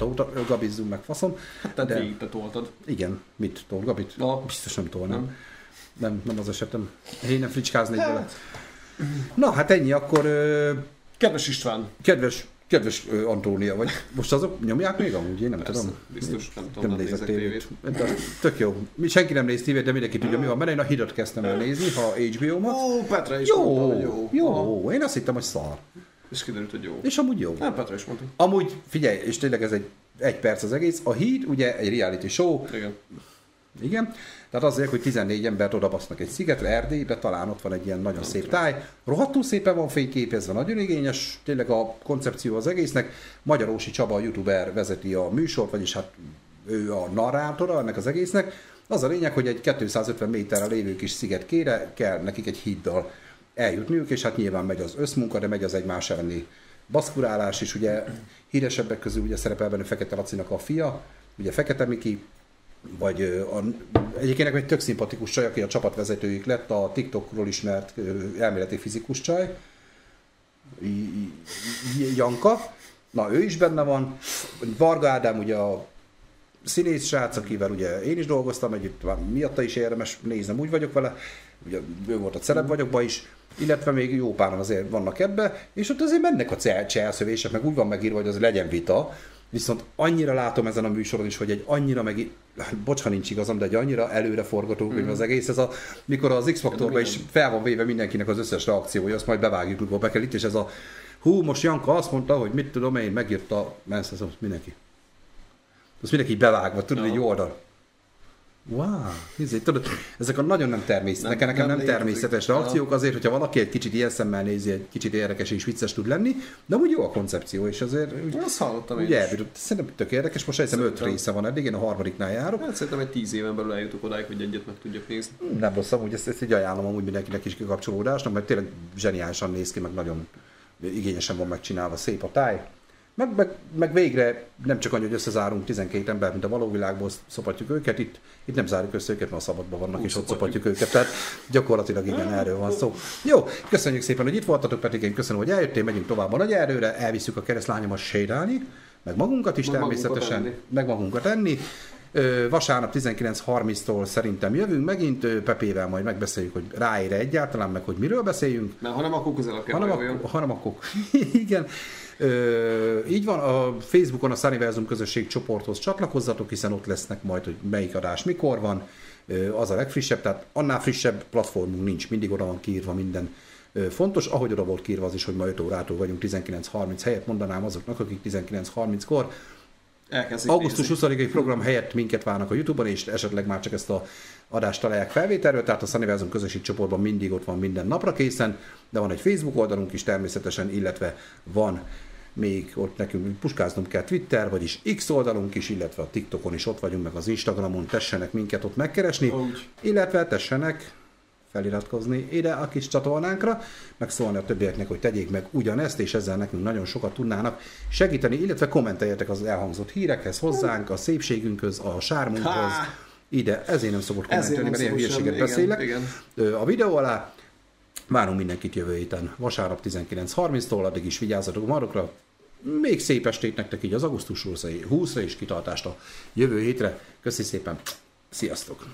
gabizzunk meg faszom. Tehát De- végig te toltad. Igen, mit tol, Gabit? Na. Biztos nem tolnám. Nem. Nem, nem az esetem. Én nem fricskáznék vele. Na, hát ennyi, akkor Kedves István, kedves, kedves ö, Antónia, vagy most azok nyomják még amúgy, én nem Persze, tudom. biztos, nem tudom, nem nézek nézek tévét. De tök jó. Mi- Senki nem néz tévét, de mindenki tudja, mi van, mert én a hidat kezdtem el nézni, ha HBO-mat. Ó, Petra is Jó, mondta, jó. jó, Aha. én azt hittem, hogy szar. És kiderült, hogy jó. És amúgy jó. Nem, Petra is mondta. Amúgy, figyelj, és tényleg ez egy egy perc az egész. A híd ugye egy reality show, Igen. igen, tehát azért, hogy 14 embert odabasznak egy szigetre, Erdélybe, talán ott van egy ilyen nagyon szép táj. Rohadtul szépen van fényképezve, nagyon igényes, tényleg a koncepció az egésznek. Magyarósi Csaba, a youtuber vezeti a műsort, vagyis hát ő a narrátora ennek az egésznek. Az a lényeg, hogy egy 250 méterre lévő kis szigetkére kell nekik egy híddal eljutniuk, és hát nyilván megy az összmunka, de megy az egymás elleni baszkurálás is. Ugye híresebbek közül ugye szerepel benne Fekete Lacinak a fia, ugye Fekete Miki, vagy a, egyébként egy tök szimpatikus csaj, aki a csapatvezetőjük lett, a TikTokról ismert elméleti fizikus csaj, Janka, na ő is benne van, Varga Ádám ugye a színész srác, akivel ugye én is dolgoztam együtt, már miatta is érdemes néznem, úgy vagyok vele, ugye ő volt a szerep vagyokba is, illetve még jó páran azért vannak ebbe, és ott azért mennek a cselszövések, meg úgy van megírva, hogy az legyen vita, viszont annyira látom ezen a műsoron is, hogy egy annyira meg, bocs, ha nincs igazam, de egy annyira előre forgatókönyv Mhm. az egész, ez a, mikor az X-faktorban is fel van véve mindenkinek az összes reakciója, azt majd bevágjuk, mikor be kell itt, és ez a hú, most Janka azt mondta, hogy mit tudom én, megírta, mensz, az mindenki. Az mindenki bevágva, tudod, Aha. egy oldal. Wow, nézzék, tudod, ezek a nagyon nem természetes, nekem, nekem nem nem, természetes reakciók, azért, hogyha valaki egy kicsit ilyen szemmel nézi, egy kicsit érdekes és vicces tud lenni, de úgy jó a koncepció, és azért úgy, Azt hallottam én is. Szerintem tök érdekes, most hiszem öt része van eddig, én a harmadiknál járok. Hát szerintem egy tíz éven belül eljutok odáig, hogy egyet meg tudjak nézni. Nem rossz, amúgy ezt, ezt így ajánlom amúgy mindenkinek is kikapcsolódásnak, mert tényleg zseniálisan néz ki, meg nagyon igényesen van megcsinálva, szép a táj. Meg, meg, meg végre nem csak annyi, hogy összezárunk 12 ember, mint a való világból szopatjuk őket, itt, itt nem zárjuk össze őket, mert a szabadban vannak, Úgy és ott szopatjuk. őket. Tehát gyakorlatilag igen, erről van szó. Jó, köszönjük szépen, hogy itt voltatok, Pedig én köszönöm, hogy eljöttél, megyünk tovább a nagy erőre, elviszük a keresztlányomat sétálni, meg magunkat is Meg magunkat természetesen, enni. meg magunkat enni. Vasárnap 19.30-tól szerintem jövünk megint, Pepével majd megbeszéljük, hogy ráére egyáltalán, meg hogy miről beszéljünk. Mert ha nem, akkor közelebb kell Hanem akkor, hanem [LAUGHS] akkor igen. Ö, így van, a Facebookon a Sunnyversum közösség csoporthoz csatlakozzatok, hiszen ott lesznek majd, hogy melyik adás mikor van, Ö, az a legfrissebb, tehát annál frissebb platformunk nincs, mindig oda van kiírva minden Ö, fontos, ahogy oda volt kiírva az is, hogy ma 5 órától vagyunk 19.30 helyett, mondanám azoknak, akik 19.30-kor Elkezdik Augusztus nézni. 20-ai program helyett minket várnak a Youtube-on, és esetleg már csak ezt a adást találják felvételről, tehát a Sunnyversum közösség csoportban mindig ott van minden napra készen, de van egy Facebook oldalunk is természetesen, illetve van még ott nekünk puskáznom kell Twitter, vagyis X oldalunk is, illetve a TikTokon is ott vagyunk, meg az Instagramon, tessenek minket ott megkeresni, Úgy. illetve tessenek feliratkozni ide a kis csatornánkra, meg szólni a többieknek, hogy tegyék meg ugyanezt, és ezzel nekünk nagyon sokat tudnának segíteni, illetve kommenteljetek az elhangzott hírekhez hozzánk, a szépségünkhöz, a sármunkhoz, Há! ide, ezért nem szokott kommentelni, mert ilyen hülyeséget igen, beszélek. igen. A videó alá várunk mindenkit jövő héten, vasárnap 19.30-tól, addig is vigyázzatok magatokra, még szép estét nektek így az augusztus 20-ra és kitartást a jövő hétre. Köszi szépen, sziasztok!